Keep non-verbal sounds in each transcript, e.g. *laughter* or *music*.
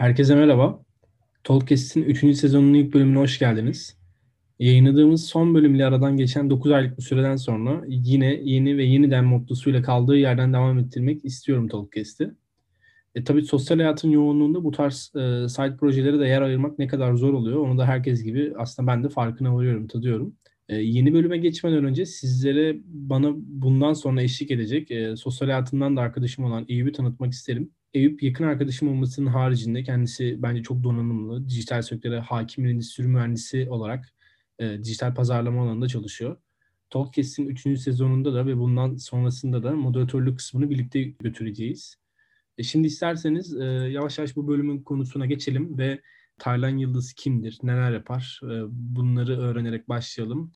Herkese merhaba. Talkcast'in 3. sezonunun ilk bölümüne hoş geldiniz. Yayınladığımız son bölümle aradan geçen 9 aylık bir süreden sonra yine yeni ve yeniden mottosuyla kaldığı yerden devam ettirmek istiyorum Talkcast'i. E, tabii sosyal hayatın yoğunluğunda bu tarz e, side projelere de yer ayırmak ne kadar zor oluyor. Onu da herkes gibi aslında ben de farkına varıyorum, tadıyorum. E, yeni bölüme geçmeden önce sizlere bana bundan sonra eşlik edecek e, sosyal hayatından da arkadaşım olan Eyüp'ü tanıtmak isterim. Eyüp yakın arkadaşım olmasının haricinde kendisi bence çok donanımlı, dijital sektöre hakim bir endüstri mühendisi olarak e, dijital pazarlama alanında çalışıyor. Talkcast'in 3. sezonunda da ve bundan sonrasında da moderatörlük kısmını birlikte götüreceğiz. E şimdi isterseniz e, yavaş yavaş bu bölümün konusuna geçelim ve Taylan Yıldız kimdir, neler yapar e, bunları öğrenerek başlayalım.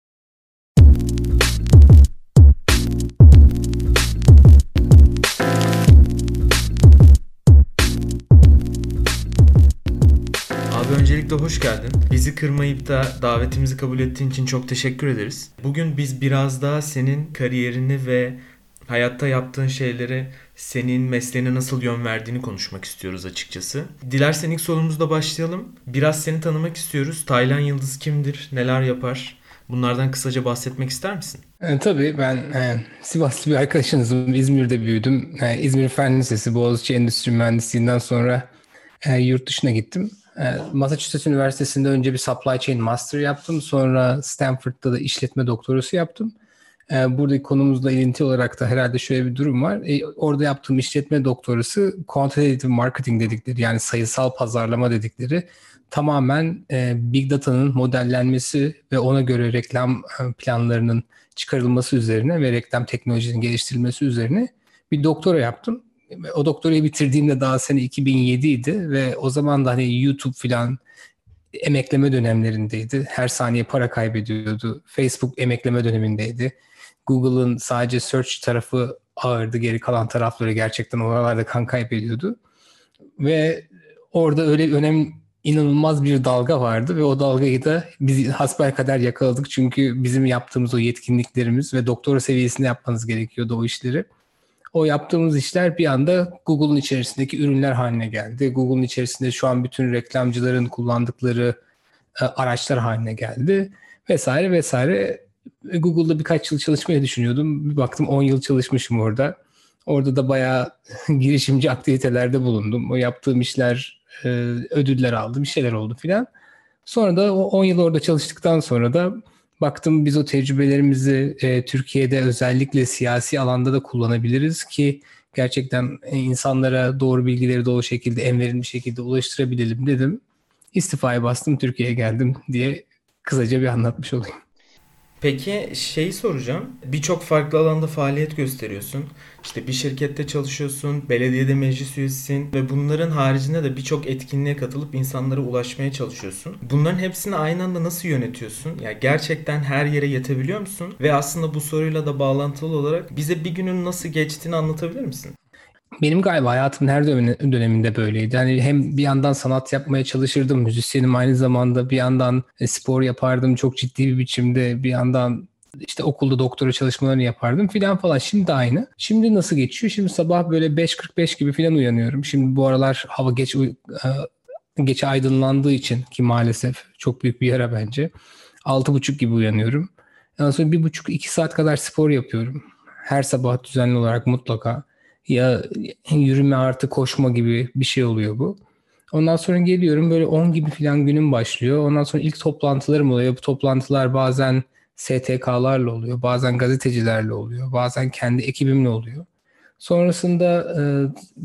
Öncelikle hoş geldin. Bizi kırmayıp da davetimizi kabul ettiğin için çok teşekkür ederiz. Bugün biz biraz daha senin kariyerini ve hayatta yaptığın şeyleri senin mesleğine nasıl yön verdiğini konuşmak istiyoruz açıkçası. Dilersen ilk sorumuzla başlayalım. Biraz seni tanımak istiyoruz. Taylan Yıldız kimdir? Neler yapar? Bunlardan kısaca bahsetmek ister misin? E, tabii ben e, Sivaslı bir arkadaşınızım. İzmir'de büyüdüm. E, İzmir Fen Lisesi Boğaziçi Endüstri Mühendisliğinden sonra e, yurt dışına gittim. E, Massachusetts Üniversitesi'nde önce bir Supply Chain Master yaptım. Sonra Stanford'da da işletme doktorası yaptım. E, buradaki konumuzla ilinti olarak da herhalde şöyle bir durum var. E, orada yaptığım işletme doktorası Quantitative Marketing dedikleri yani sayısal pazarlama dedikleri tamamen Big Data'nın modellenmesi ve ona göre reklam planlarının çıkarılması üzerine ve reklam teknolojisinin geliştirilmesi üzerine bir doktora yaptım. O doktorayı bitirdiğimde daha sene 2007 idi ve o zaman da hani YouTube filan emekleme dönemlerindeydi. Her saniye para kaybediyordu. Facebook emekleme dönemindeydi. Google'ın sadece search tarafı ağırdı. Geri kalan tarafları gerçekten oralarda kan kaybediyordu. Ve orada öyle önemli inanılmaz bir dalga vardı ve o dalgayı da biz hasbel kadar yakaladık. Çünkü bizim yaptığımız o yetkinliklerimiz ve doktora seviyesinde yapmanız gerekiyordu o işleri. O yaptığımız işler bir anda Google'un içerisindeki ürünler haline geldi. Google'un içerisinde şu an bütün reklamcıların kullandıkları e, araçlar haline geldi vesaire vesaire. Google'da birkaç yıl çalışmayı düşünüyordum. Bir baktım 10 yıl çalışmışım orada. Orada da bayağı *laughs* girişimci aktivitelerde bulundum. O yaptığım işler e, ödüller aldı, bir şeyler oldu filan. Sonra da o 10 yıl orada çalıştıktan sonra da baktım biz o tecrübelerimizi e, Türkiye'de özellikle siyasi alanda da kullanabiliriz ki gerçekten e, insanlara doğru bilgileri doğru şekilde en verimli şekilde ulaştırabilelim dedim. İstifaya bastım Türkiye'ye geldim diye kısaca bir anlatmış olayım. Peki şeyi soracağım. Birçok farklı alanda faaliyet gösteriyorsun. İşte bir şirkette çalışıyorsun, belediyede meclis üyesisin ve bunların haricinde de birçok etkinliğe katılıp insanlara ulaşmaya çalışıyorsun. Bunların hepsini aynı anda nasıl yönetiyorsun? Ya yani gerçekten her yere yetebiliyor musun? Ve aslında bu soruyla da bağlantılı olarak bize bir günün nasıl geçtiğini anlatabilir misin? Benim galiba hayatımın her döneminde böyleydi. Yani hem bir yandan sanat yapmaya çalışırdım, müzisyenim aynı zamanda bir yandan e, spor yapardım çok ciddi bir biçimde. Bir yandan işte okulda doktora çalışmalarını yapardım filan falan. Şimdi de aynı. Şimdi nasıl geçiyor? Şimdi sabah böyle 5.45 gibi filan uyanıyorum. Şimdi bu aralar hava geç e, geç aydınlandığı için ki maalesef çok büyük bir yara bence. 6.30 gibi uyanıyorum. Ondan sonra 1.5-2 saat kadar spor yapıyorum. Her sabah düzenli olarak mutlaka ya yürüme artı koşma gibi bir şey oluyor bu. Ondan sonra geliyorum böyle 10 gibi falan günüm başlıyor. Ondan sonra ilk toplantılarım oluyor. Bu toplantılar bazen STK'larla oluyor, bazen gazetecilerle oluyor, bazen kendi ekibimle oluyor. Sonrasında e,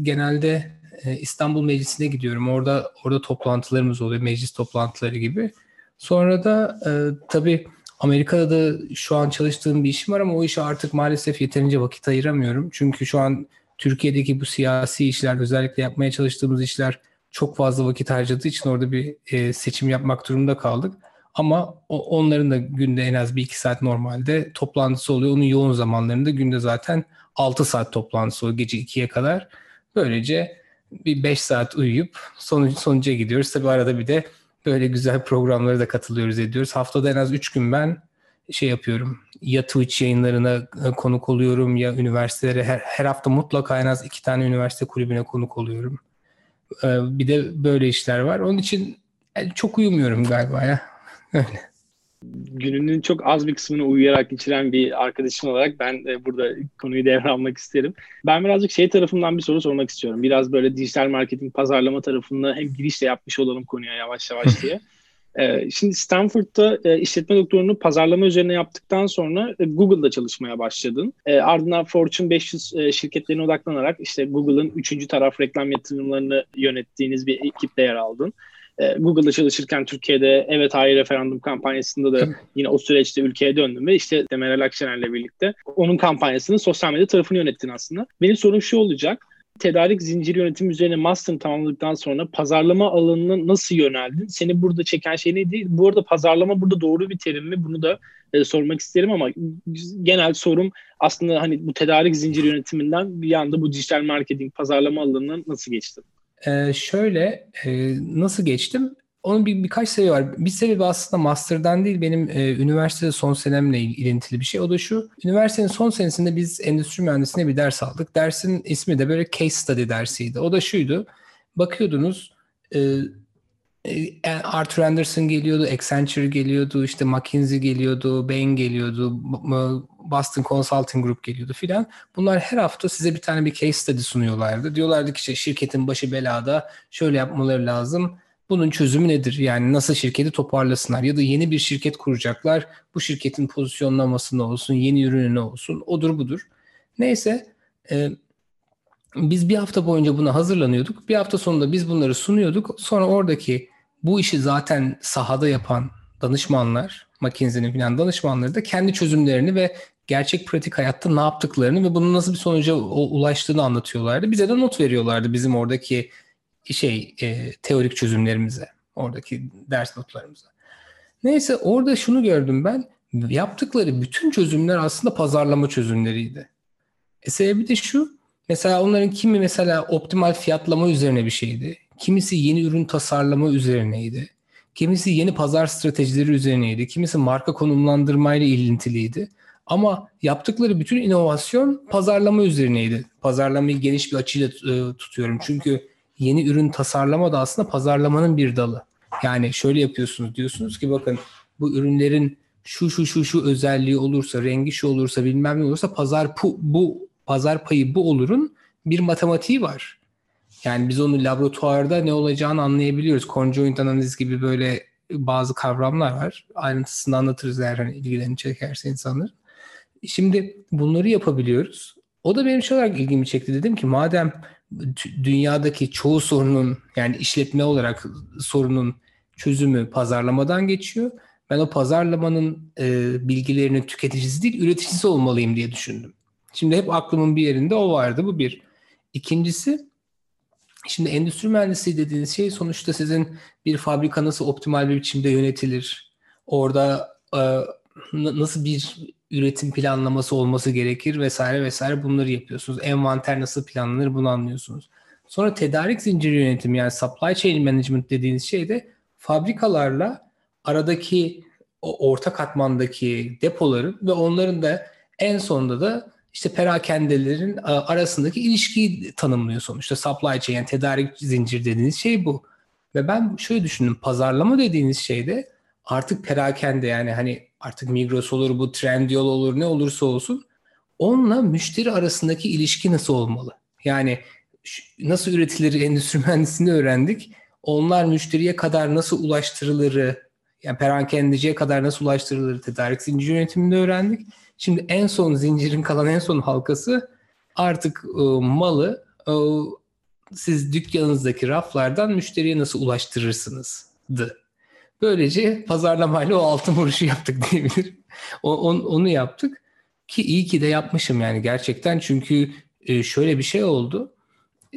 genelde e, İstanbul Meclisi'ne gidiyorum. Orada orada toplantılarımız oluyor, meclis toplantıları gibi. Sonra da e, tabii Amerika'da da şu an çalıştığım bir işim var ama o işe artık maalesef yeterince vakit ayıramıyorum. Çünkü şu an Türkiye'deki bu siyasi işler, özellikle yapmaya çalıştığımız işler çok fazla vakit harcadığı için orada bir e, seçim yapmak durumunda kaldık. Ama o, onların da günde en az bir iki saat normalde toplantısı oluyor. Onun yoğun zamanlarında günde zaten 6 saat toplantısı oluyor gece 2'ye kadar. Böylece bir 5 saat uyuyup sonuç, sonuca gidiyoruz. Tabii arada bir de böyle güzel programlara da katılıyoruz ediyoruz. Haftada en az 3 gün ben şey yapıyorum. Ya Twitch yayınlarına e, konuk oluyorum ya üniversitelere her, her hafta mutlaka en az iki tane üniversite kulübüne konuk oluyorum. bir de böyle işler var. Onun için yani çok uyumuyorum galiba ya. *laughs* Öyle gününün çok az bir kısmını uyuyarak geçiren bir arkadaşım olarak ben burada konuyu devralmak isterim. Ben birazcık şey tarafından bir soru sormak istiyorum. Biraz böyle dijital marketing, pazarlama tarafında hem girişle yapmış olalım konuya yavaş yavaş *laughs* diye. Ee, şimdi Stanford'da e, işletme doktorunu pazarlama üzerine yaptıktan sonra e, Google'da çalışmaya başladın. E, ardından Fortune 500 şirketlerine odaklanarak işte Google'ın üçüncü taraf reklam yatırımlarını yönettiğiniz bir ekipte yer aldın. Google'da çalışırken Türkiye'de evet hayır referandum kampanyasında da *laughs* yine o süreçte ülkeye döndüm ve işte Meral Akşener'le birlikte onun kampanyasını sosyal medya tarafını yönettin aslında. Benim sorum şu olacak. Tedarik zinciri yönetimi üzerine master tamamladıktan sonra pazarlama alanına nasıl yöneldin? Seni burada çeken şey neydi? Bu arada pazarlama burada doğru bir terim mi? Bunu da e, sormak isterim ama genel sorum aslında hani bu tedarik zinciri yönetiminden bir anda bu dijital marketing pazarlama alanına nasıl geçtin? Ee, şöyle e, nasıl geçtim? Onun bir birkaç sebebi var. Bir sebebi aslında master'dan değil benim e, üniversitede son senemle ilintili bir şey. O da şu. Üniversitenin son senesinde biz endüstri mühendisliğine bir ders aldık. Dersin ismi de böyle case study dersiydi. O da şuydu. Bakıyordunuz e, e Arthur Anderson geliyordu, Accenture geliyordu, işte McKinsey geliyordu, Bain geliyordu, Boston Consulting Group geliyordu filan. Bunlar her hafta size bir tane bir case study sunuyorlardı. Diyorlardı ki işte şirketin başı belada şöyle yapmaları lazım. Bunun çözümü nedir? Yani nasıl şirketi toparlasınlar ya da yeni bir şirket kuracaklar. Bu şirketin pozisyonlaması ne olsun, yeni ürünü ne olsun, odur budur. Neyse e, biz bir hafta boyunca buna hazırlanıyorduk. Bir hafta sonunda biz bunları sunuyorduk. Sonra oradaki bu işi zaten sahada yapan danışmanlar, McKinsey'nin falan danışmanları da kendi çözümlerini ve gerçek pratik hayatta ne yaptıklarını ve bunun nasıl bir sonuca ulaştığını anlatıyorlardı. Bize de not veriyorlardı bizim oradaki şey e, teorik çözümlerimize, oradaki ders notlarımıza. Neyse orada şunu gördüm ben. Yaptıkları bütün çözümler aslında pazarlama çözümleriydi. E sebebi de şu. Mesela onların kimi mesela optimal fiyatlama üzerine bir şeydi. Kimisi yeni ürün tasarlama üzerineydi. Kimisi yeni pazar stratejileri üzerineydi. Kimisi marka konumlandırmayla ilintiliydi. Ama yaptıkları bütün inovasyon pazarlama üzerineydi. Pazarlamayı geniş bir açıyla e, tutuyorum. Çünkü yeni ürün tasarlama da aslında pazarlamanın bir dalı. Yani şöyle yapıyorsunuz diyorsunuz ki bakın bu ürünlerin şu şu şu şu özelliği olursa, rengi şu olursa, bilmem ne olursa pazar pu, bu pazar payı bu olurun bir matematiği var. Yani biz onu laboratuvarda ne olacağını anlayabiliyoruz. Conjoint analiz gibi böyle bazı kavramlar var. Ayrıntısını anlatırız eğer hani ilgilerini çekerse insanlar. Şimdi bunları yapabiliyoruz. O da benim şey olarak ilgimi çekti. Dedim ki madem dünyadaki çoğu sorunun yani işletme olarak sorunun çözümü pazarlamadan geçiyor. Ben o pazarlamanın e, bilgilerinin tüketicisi değil üreticisi olmalıyım diye düşündüm. Şimdi hep aklımın bir yerinde o vardı. Bu bir. İkincisi Şimdi endüstri mühendisliği dediğiniz şey sonuçta sizin bir fabrika nasıl optimal bir biçimde yönetilir? Orada e, nasıl bir üretim planlaması olması gerekir vesaire vesaire bunları yapıyorsunuz. Envanter nasıl planlanır bunu anlıyorsunuz. Sonra tedarik zinciri yönetimi yani supply chain management dediğiniz şey de fabrikalarla aradaki o orta katmandaki depoların ve onların da en sonunda da işte perakendelerin e, arasındaki ilişkiyi tanımlıyor sonuçta. Supply chain yani tedarik zincir dediğiniz şey bu. Ve ben şöyle düşündüm. Pazarlama dediğiniz şey de artık perakende yani hani artık Migros olur bu Trendyol olur ne olursa olsun onunla müşteri arasındaki ilişki nasıl olmalı? Yani nasıl üretilir endüstri *laughs* mühendisliğini öğrendik. Onlar müşteriye kadar nasıl ulaştırılırı yani perakendeciye kadar nasıl ulaştırılır tedarik zincir yönetiminde öğrendik. Şimdi en son zincirin kalan en son halkası artık e, malı e, siz dükkanınızdaki raflardan müşteriye nasıl ulaştırırsınızdı. Böylece pazarlamayla o altın vuruşu yaptık *laughs* diyebilirim. O, on, onu yaptık ki iyi ki de yapmışım yani gerçekten çünkü e, şöyle bir şey oldu.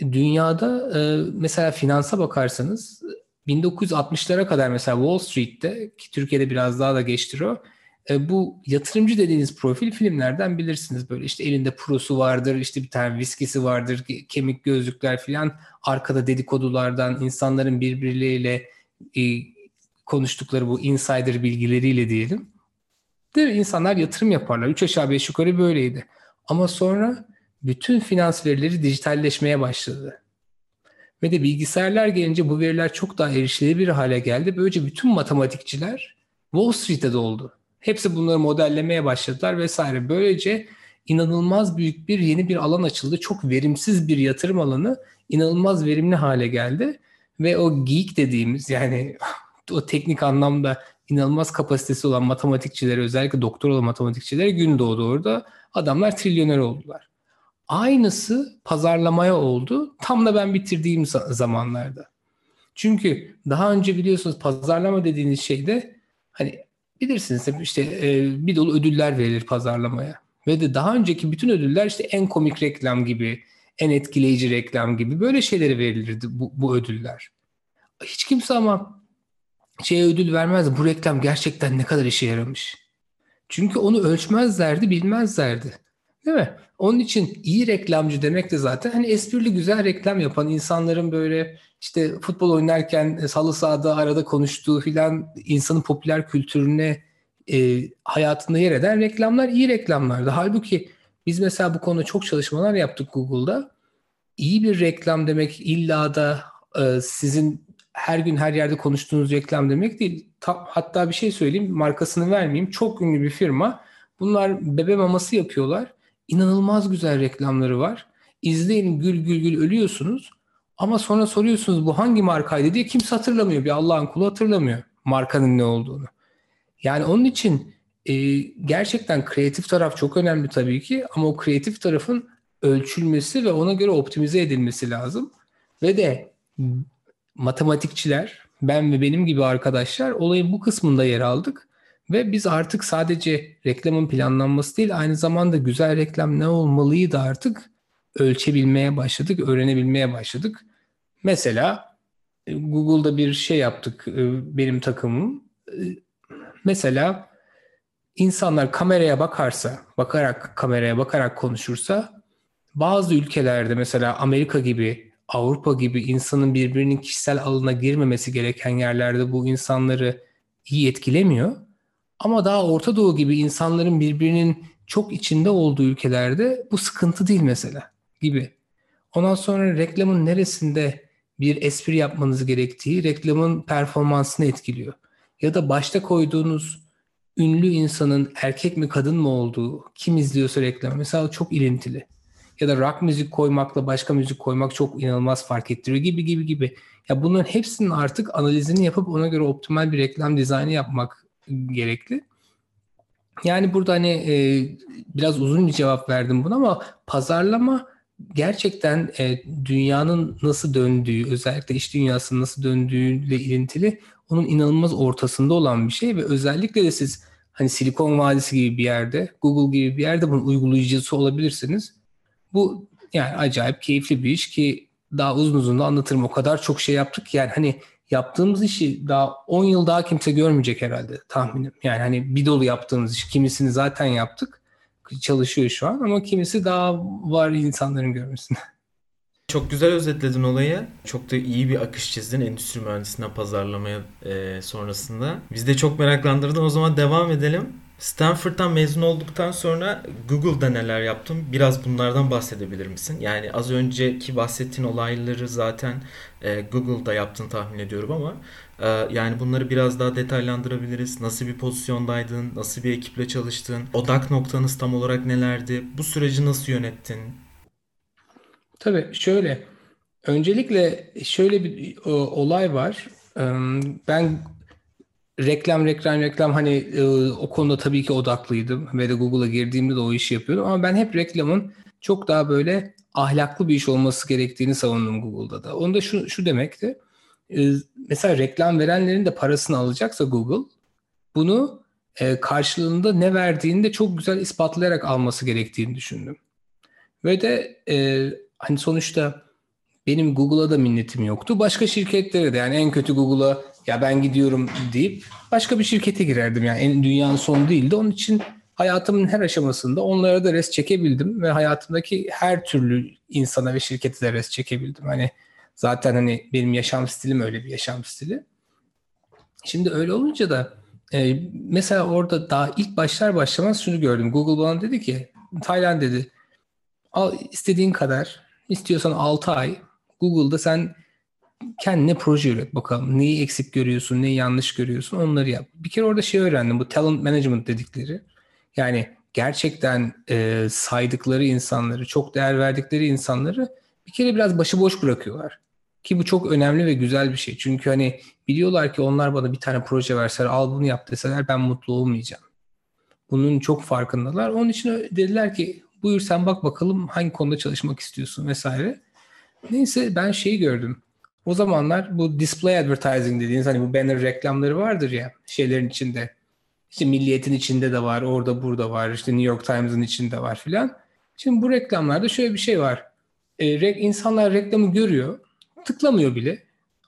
Dünyada e, mesela finansa bakarsanız 1960'lara kadar mesela Wall Street'te ki Türkiye'de biraz daha da geçtir o e, bu yatırımcı dediğiniz profil filmlerden bilirsiniz böyle işte elinde prosu vardır işte bir tane viskisi vardır kemik gözlükler filan arkada dedikodulardan insanların birbirleriyle konuştukları bu insider bilgileriyle diyelim. Değil mi? İnsanlar yatırım yaparlar. Üç aşağı beş yukarı böyleydi. Ama sonra bütün finans verileri dijitalleşmeye başladı. Ve de bilgisayarlar gelince bu veriler çok daha erişilebilir hale geldi. Böylece bütün matematikçiler Wall Street'e doldu. Hepsi bunları modellemeye başladılar vesaire. Böylece inanılmaz büyük bir yeni bir alan açıldı. Çok verimsiz bir yatırım alanı inanılmaz verimli hale geldi. Ve o geek dediğimiz yani o teknik anlamda inanılmaz kapasitesi olan matematikçilere özellikle doktoralı matematikçilere gün doğdu orada. Adamlar trilyoner oldular. Aynısı pazarlamaya oldu. Tam da ben bitirdiğim zamanlarda. Çünkü daha önce biliyorsunuz pazarlama dediğiniz şeyde hani bilirsiniz işte e, bir dolu ödüller verilir pazarlamaya. Ve de daha önceki bütün ödüller işte en komik reklam gibi, en etkileyici reklam gibi böyle şeylere verilirdi bu, bu ödüller. Hiç kimse ama şeye ödül vermez. Bu reklam gerçekten ne kadar işe yaramış. Çünkü onu ölçmezlerdi, bilmezlerdi. Değil mi? Onun için iyi reklamcı demek de zaten hani esprili güzel reklam yapan insanların böyle işte futbol oynarken e, salı sahada arada konuştuğu filan insanın popüler kültürüne e, hayatında yer eden reklamlar iyi reklamlardı. Halbuki biz mesela bu konuda çok çalışmalar yaptık Google'da. İyi bir reklam demek illa da e, sizin her gün her yerde konuştuğunuz reklam demek değil. Ta, hatta bir şey söyleyeyim, markasını vermeyeyim. Çok ünlü bir firma. Bunlar bebe maması yapıyorlar. İnanılmaz güzel reklamları var. İzleyin gül gül gül ölüyorsunuz. Ama sonra soruyorsunuz bu hangi markaydı diye kimse hatırlamıyor. Bir Allah'ın kulu hatırlamıyor markanın ne olduğunu. Yani onun için e, gerçekten kreatif taraf çok önemli tabii ki ama o kreatif tarafın ölçülmesi ve ona göre optimize edilmesi lazım. Ve de matematikçiler, ben ve benim gibi arkadaşlar olayın bu kısmında yer aldık. Ve biz artık sadece reklamın planlanması değil aynı zamanda güzel reklam ne olmalıyı da artık ölçebilmeye başladık, öğrenebilmeye başladık. Mesela e, Google'da bir şey yaptık e, benim takımım. E, mesela insanlar kameraya bakarsa, bakarak kameraya bakarak konuşursa bazı ülkelerde mesela Amerika gibi, Avrupa gibi insanın birbirinin kişisel alına girmemesi gereken yerlerde bu insanları iyi etkilemiyor. Ama daha Orta Doğu gibi insanların birbirinin çok içinde olduğu ülkelerde bu sıkıntı değil mesela gibi. Ondan sonra reklamın neresinde bir espri yapmanız gerektiği reklamın performansını etkiliyor. Ya da başta koyduğunuz ünlü insanın erkek mi kadın mı olduğu, kim izliyorsa reklam mesela çok ilintili. Ya da rock müzik koymakla başka müzik koymak çok inanılmaz fark ettiriyor gibi gibi gibi. Ya bunların hepsinin artık analizini yapıp ona göre optimal bir reklam dizaynı yapmak gerekli. Yani burada hani e, biraz uzun bir cevap verdim buna ama pazarlama gerçekten e, dünyanın nasıl döndüğü, özellikle iş dünyasının nasıl döndüğüyle ilintili onun inanılmaz ortasında olan bir şey ve özellikle de siz hani Silikon Vadisi gibi bir yerde, Google gibi bir yerde bunun uygulayıcısı olabilirsiniz. Bu yani acayip keyifli bir iş ki daha uzun uzun da anlatırım. O kadar çok şey yaptık yani hani yaptığımız işi daha 10 yıl daha kimse görmeyecek herhalde tahminim. Yani hani bir dolu yaptığımız iş kimisini zaten yaptık. Çalışıyor şu an ama kimisi daha var insanların görmesine. Çok güzel özetledin olayı. Çok da iyi bir akış çizdin endüstri mühendisinden pazarlamaya e, sonrasında. Biz de çok meraklandırdın. O zaman devam edelim. Stanford'dan mezun olduktan sonra Google'da neler yaptın? Biraz bunlardan bahsedebilir misin? Yani az önceki bahsettiğin olayları zaten e, Google'da yaptın tahmin ediyorum ama e, yani bunları biraz daha detaylandırabiliriz. Nasıl bir pozisyondaydın? Nasıl bir ekiple çalıştın? Odak noktanız tam olarak nelerdi? Bu süreci nasıl yönettin? Tabii şöyle. Öncelikle şöyle bir o, olay var. Ben reklam reklam reklam hani e, o konuda tabii ki odaklıydım ve de Google'a girdiğimde de o işi yapıyordum ama ben hep reklamın çok daha böyle ahlaklı bir iş olması gerektiğini savundum Google'da da. Onda şu, şu demekti. E, mesela reklam verenlerin de parasını alacaksa Google bunu e, karşılığında ne verdiğini de çok güzel ispatlayarak alması gerektiğini düşündüm. Ve de e, hani sonuçta benim Google'a da minnetim yoktu. Başka şirketlere de yani en kötü Google'a ya ben gidiyorum deyip başka bir şirkete girerdim. Yani en dünyanın sonu değildi. Onun için hayatımın her aşamasında onlara da res çekebildim ve hayatımdaki her türlü insana ve şirkete de res çekebildim. Hani zaten hani benim yaşam stilim öyle bir yaşam stili. Şimdi öyle olunca da e, mesela orada daha ilk başlar başlamaz şunu gördüm. Google bana dedi ki Tayland dedi al istediğin kadar istiyorsan 6 ay Google'da sen kendine proje üret bakalım. Neyi eksik görüyorsun, neyi yanlış görüyorsun onları yap. Bir kere orada şey öğrendim bu talent management dedikleri. Yani gerçekten e, saydıkları insanları, çok değer verdikleri insanları bir kere biraz başıboş bırakıyorlar. Ki bu çok önemli ve güzel bir şey. Çünkü hani biliyorlar ki onlar bana bir tane proje verseler, al bunu yap deseler ben mutlu olmayacağım. Bunun çok farkındalar. Onun için dediler ki buyur sen bak bakalım hangi konuda çalışmak istiyorsun vesaire. Neyse ben şeyi gördüm. O zamanlar bu display advertising dediğiniz hani bu banner reklamları vardır ya şeylerin içinde. İşte Milliyet'in içinde de var, orada burada var, işte New York Times'ın içinde var filan. Şimdi bu reklamlarda şöyle bir şey var. E, insanlar reklamı görüyor, tıklamıyor bile.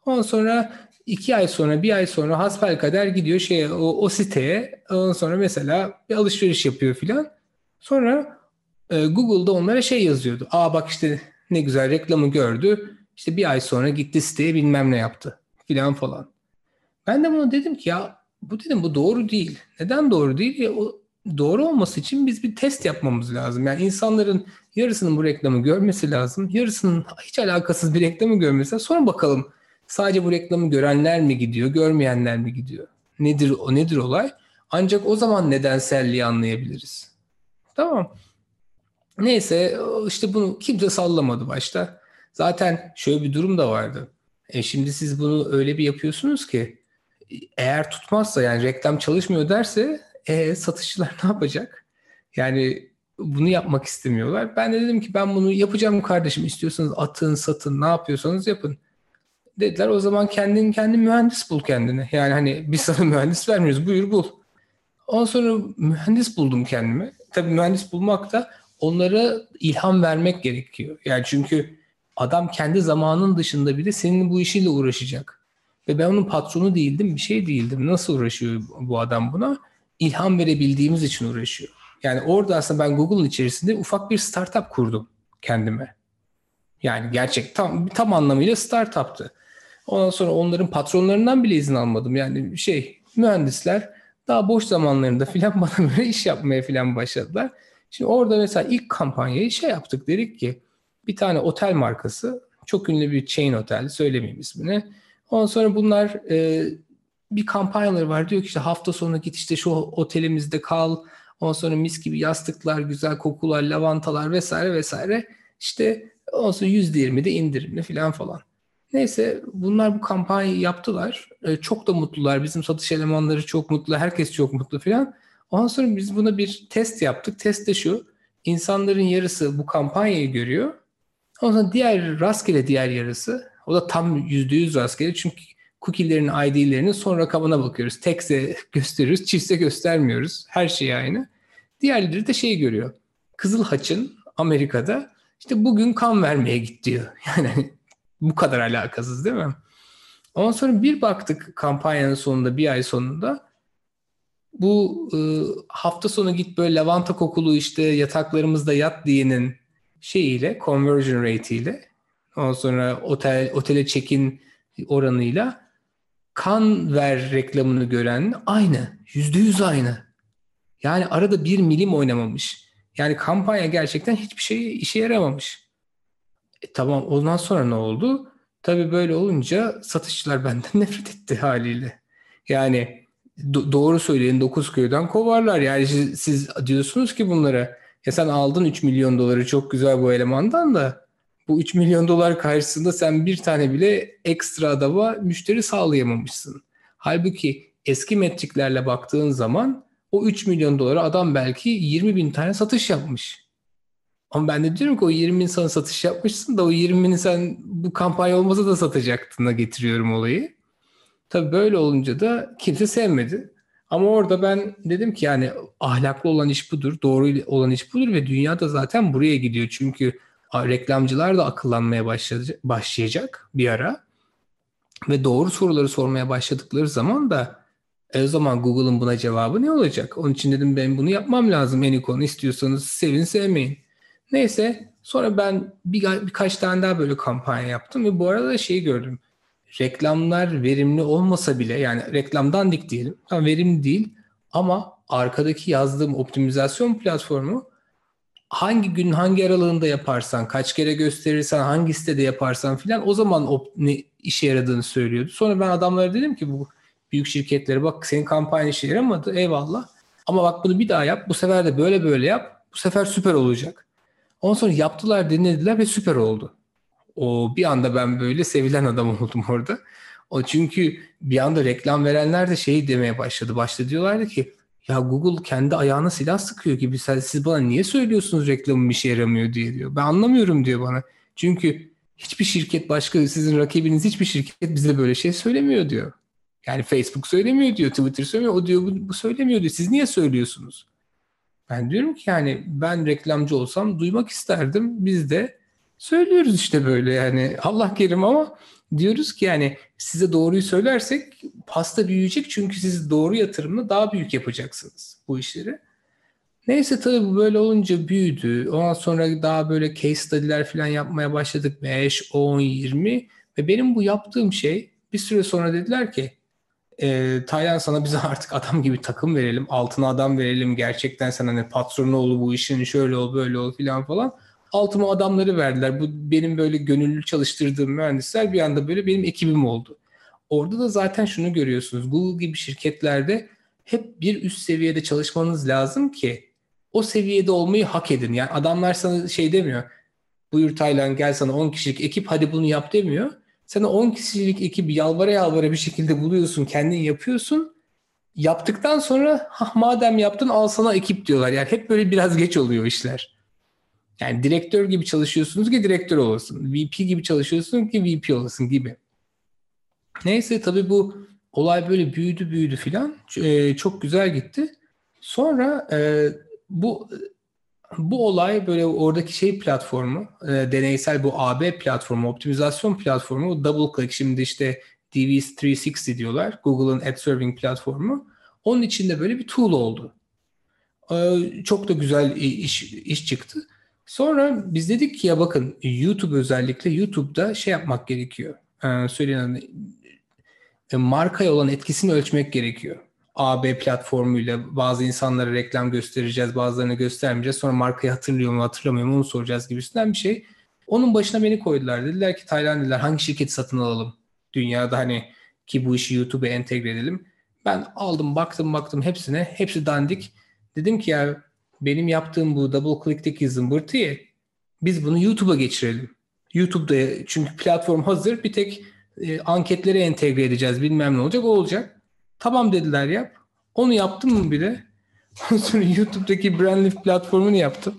Ondan sonra iki ay sonra, bir ay sonra hasbel kader gidiyor şeye, o, o siteye. Ondan sonra mesela bir alışveriş yapıyor filan. Sonra e, Google'da onlara şey yazıyordu. Aa bak işte ne güzel reklamı gördü. İşte bir ay sonra gitti siteye bilmem ne yaptı filan falan. Ben de bunu dedim ki ya bu dedim bu doğru değil. Neden doğru değil? Ya, o doğru olması için biz bir test yapmamız lazım. Yani insanların yarısının bu reklamı görmesi lazım. Yarısının hiç alakasız bir reklamı görmesi. Sonra bakalım sadece bu reklamı görenler mi gidiyor, görmeyenler mi gidiyor? Nedir o nedir olay? Ancak o zaman nedenselliği anlayabiliriz. Tamam. Neyse işte bunu kimse sallamadı başta. Zaten şöyle bir durum da vardı. E şimdi siz bunu öyle bir yapıyorsunuz ki eğer tutmazsa yani reklam çalışmıyor derse e, satışçılar *laughs* ne yapacak? Yani bunu yapmak istemiyorlar. Ben de dedim ki ben bunu yapacağım kardeşim. İstiyorsanız atın, satın, ne yapıyorsanız yapın. Dediler o zaman kendin kendi mühendis bul kendine. Yani hani biz sana *laughs* mühendis vermiyoruz. Buyur bul. Ondan sonra mühendis buldum kendime. Tabii mühendis bulmak da onlara ilham vermek gerekiyor. Yani çünkü adam kendi zamanın dışında bile senin bu işiyle uğraşacak. Ve ben onun patronu değildim, bir şey değildim. Nasıl uğraşıyor bu adam buna? İlham verebildiğimiz için uğraşıyor. Yani orada aslında ben Google'ın içerisinde ufak bir startup kurdum kendime. Yani gerçek tam tam anlamıyla startup'tı. Ondan sonra onların patronlarından bile izin almadım. Yani şey mühendisler daha boş zamanlarında filan *laughs* bana böyle iş yapmaya filan başladılar. Şimdi orada mesela ilk kampanyayı şey yaptık dedik ki bir tane otel markası çok ünlü bir chain otel söylemeyeyim ismini. Ondan sonra bunlar e, bir kampanyaları var diyor ki işte hafta sonu git işte şu otelimizde kal. Ondan sonra mis gibi yastıklar, güzel kokular, lavantalar vesaire vesaire. İşte ondan sonra %20'de indirimli falan falan. Neyse bunlar bu kampanyayı yaptılar. E, çok da mutlular. Bizim satış elemanları çok mutlu. Herkes çok mutlu falan. Ondan sonra biz buna bir test yaptık. Test de şu. İnsanların yarısı bu kampanyayı görüyor. Ondan diğer rastgele diğer yarısı o da tam %100 rastgele çünkü cookie'lerin ID'lerinin son rakamına bakıyoruz. Tekse *laughs* gösteriyoruz, çiftse göstermiyoruz. Her şey aynı. Diğerleri de şey görüyor. Kızıl Haç'ın Amerika'da işte bugün kan vermeye git diyor. *laughs* Yani bu kadar alakasız değil mi? Ondan sonra bir baktık kampanyanın sonunda bir ay sonunda bu e, hafta sonu git böyle lavanta kokulu işte yataklarımızda yat diyenin şeyiyle conversion rate ile ondan sonra otel otele check-in oranıyla kan ver reklamını gören aynı. Yüzde yüz aynı. Yani arada bir milim oynamamış. Yani kampanya gerçekten hiçbir şey işe yaramamış. E, tamam ondan sonra ne oldu? Tabii böyle olunca satışçılar benden *laughs* nefret etti haliyle. Yani do- doğru söyleyin 9 köyden kovarlar. Yani siz, siz diyorsunuz ki bunlara ya sen aldın 3 milyon doları çok güzel bu elemandan da bu 3 milyon dolar karşısında sen bir tane bile ekstra adama müşteri sağlayamamışsın. Halbuki eski metriklerle baktığın zaman o 3 milyon dolara adam belki 20 bin tane satış yapmış. Ama ben de diyorum ki o 20 bin sana satış yapmışsın da o 20 bini sen bu kampanya olmasa da satacaktığına getiriyorum olayı. Tabii böyle olunca da kimse sevmedi. Ama orada ben dedim ki yani ahlaklı olan iş budur, doğru olan iş budur ve dünya da zaten buraya gidiyor. Çünkü reklamcılar da akıllanmaya başlayacak bir ara. Ve doğru soruları sormaya başladıkları zaman da e o zaman Google'ın buna cevabı ne olacak? Onun için dedim ben bunu yapmam lazım. En konu istiyorsanız sevin sevmeyin. Neyse sonra ben bir, birkaç tane daha böyle kampanya yaptım ve bu arada da şeyi gördüm reklamlar verimli olmasa bile yani reklamdan dik diyelim. Tam verimli değil ama arkadaki yazdığım optimizasyon platformu hangi gün hangi aralığında yaparsan, kaç kere gösterirsen, hangi sitede yaparsan filan o zaman o ne işe yaradığını söylüyordu. Sonra ben adamlara dedim ki bu büyük şirketlere bak senin kampanya işe yaramadı eyvallah. Ama bak bunu bir daha yap. Bu sefer de böyle böyle yap. Bu sefer süper olacak. Ondan sonra yaptılar, denediler ve süper oldu. O bir anda ben böyle sevilen adam oldum *laughs* orada. O çünkü bir anda reklam verenler de şey demeye başladı. Başta diyorlardı ki ya Google kendi ayağına silah sıkıyor gibi siz bana niye söylüyorsunuz reklamın bir şey yaramıyor diye diyor. Ben anlamıyorum diyor bana. Çünkü hiçbir şirket başka sizin rakibiniz hiçbir şirket bize böyle şey söylemiyor diyor. Yani Facebook söylemiyor diyor, Twitter söylemiyor, o diyor bu, bu söylemiyor diyor. Siz niye söylüyorsunuz? Ben diyorum ki yani ben reklamcı olsam duymak isterdim. Biz de söylüyoruz işte böyle yani Allah kerim ama diyoruz ki yani size doğruyu söylersek pasta büyüyecek çünkü siz doğru yatırımla daha büyük yapacaksınız bu işleri. Neyse tabii bu böyle olunca büyüdü. Ondan sonra daha böyle case study'ler falan yapmaya başladık. 5, 10, 20 ve benim bu yaptığım şey bir süre sonra dediler ki e, Taylan sana bize artık adam gibi takım verelim. Altına adam verelim. Gerçekten sana ne patronu ol bu işin şöyle ol böyle ol filan falan. Altıma adamları verdiler. Bu benim böyle gönüllü çalıştırdığım mühendisler bir anda böyle benim ekibim oldu. Orada da zaten şunu görüyorsunuz. Google gibi şirketlerde hep bir üst seviyede çalışmanız lazım ki o seviyede olmayı hak edin. Yani adamlar sana şey demiyor. Buyur Taylan gel sana 10 kişilik ekip hadi bunu yap demiyor. Sen 10 kişilik ekibi yalvara yalvara bir şekilde buluyorsun, kendin yapıyorsun. Yaptıktan sonra ha madem yaptın al sana ekip diyorlar. Yani hep böyle biraz geç oluyor işler. Yani direktör gibi çalışıyorsunuz ki direktör olasın. VP gibi çalışıyorsun ki VP olasın gibi. Neyse tabii bu olay böyle büyüdü büyüdü filan. Ee, çok güzel gitti. Sonra e, bu bu olay böyle oradaki şey platformu, e, deneysel bu AB platformu, optimizasyon platformu, double click şimdi işte DV360 diyorlar. Google'ın ad serving platformu. Onun içinde böyle bir tool oldu. E, çok da güzel iş, iş çıktı. Sonra biz dedik ki ya bakın YouTube özellikle YouTube'da şey yapmak gerekiyor. Ee, söyleyen e, markaya olan etkisini ölçmek gerekiyor. AB platformuyla bazı insanlara reklam göstereceğiz, bazılarına göstermeyeceğiz. Sonra markayı hatırlıyor mu, hatırlamıyor mu onu soracağız gibisinden bir şey. Onun başına beni koydular. Dediler ki Tayland dediler hangi şirketi satın alalım? Dünyada hani ki bu işi YouTube'a entegre edelim. Ben aldım baktım baktım hepsine. Hepsi dandik. Dedim ki ya benim yaptığım bu double click'teki zımbırtıyı biz bunu YouTube'a geçirelim. YouTube'da çünkü platform hazır bir tek e, anketleri entegre edeceğiz bilmem ne olacak o olacak. Tamam dediler yap. Onu yaptım mı bir de? *laughs* Ondan sonra YouTube'daki Brandlift platformunu yaptım.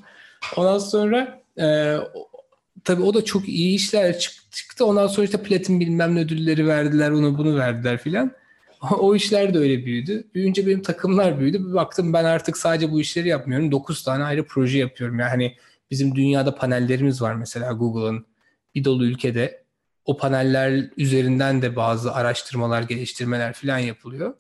Ondan sonra e, tabii o da çok iyi işler çıktı. Ondan sonra işte platin bilmem ne ödülleri verdiler, onu bunu verdiler filan. *laughs* o işler de öyle büyüdü. Büyünce benim takımlar büyüdü. Bir baktım ben artık sadece bu işleri yapmıyorum. 9 tane ayrı proje yapıyorum. Yani bizim dünyada panellerimiz var mesela Google'ın bir dolu ülkede o paneller üzerinden de bazı araştırmalar, geliştirmeler falan yapılıyor.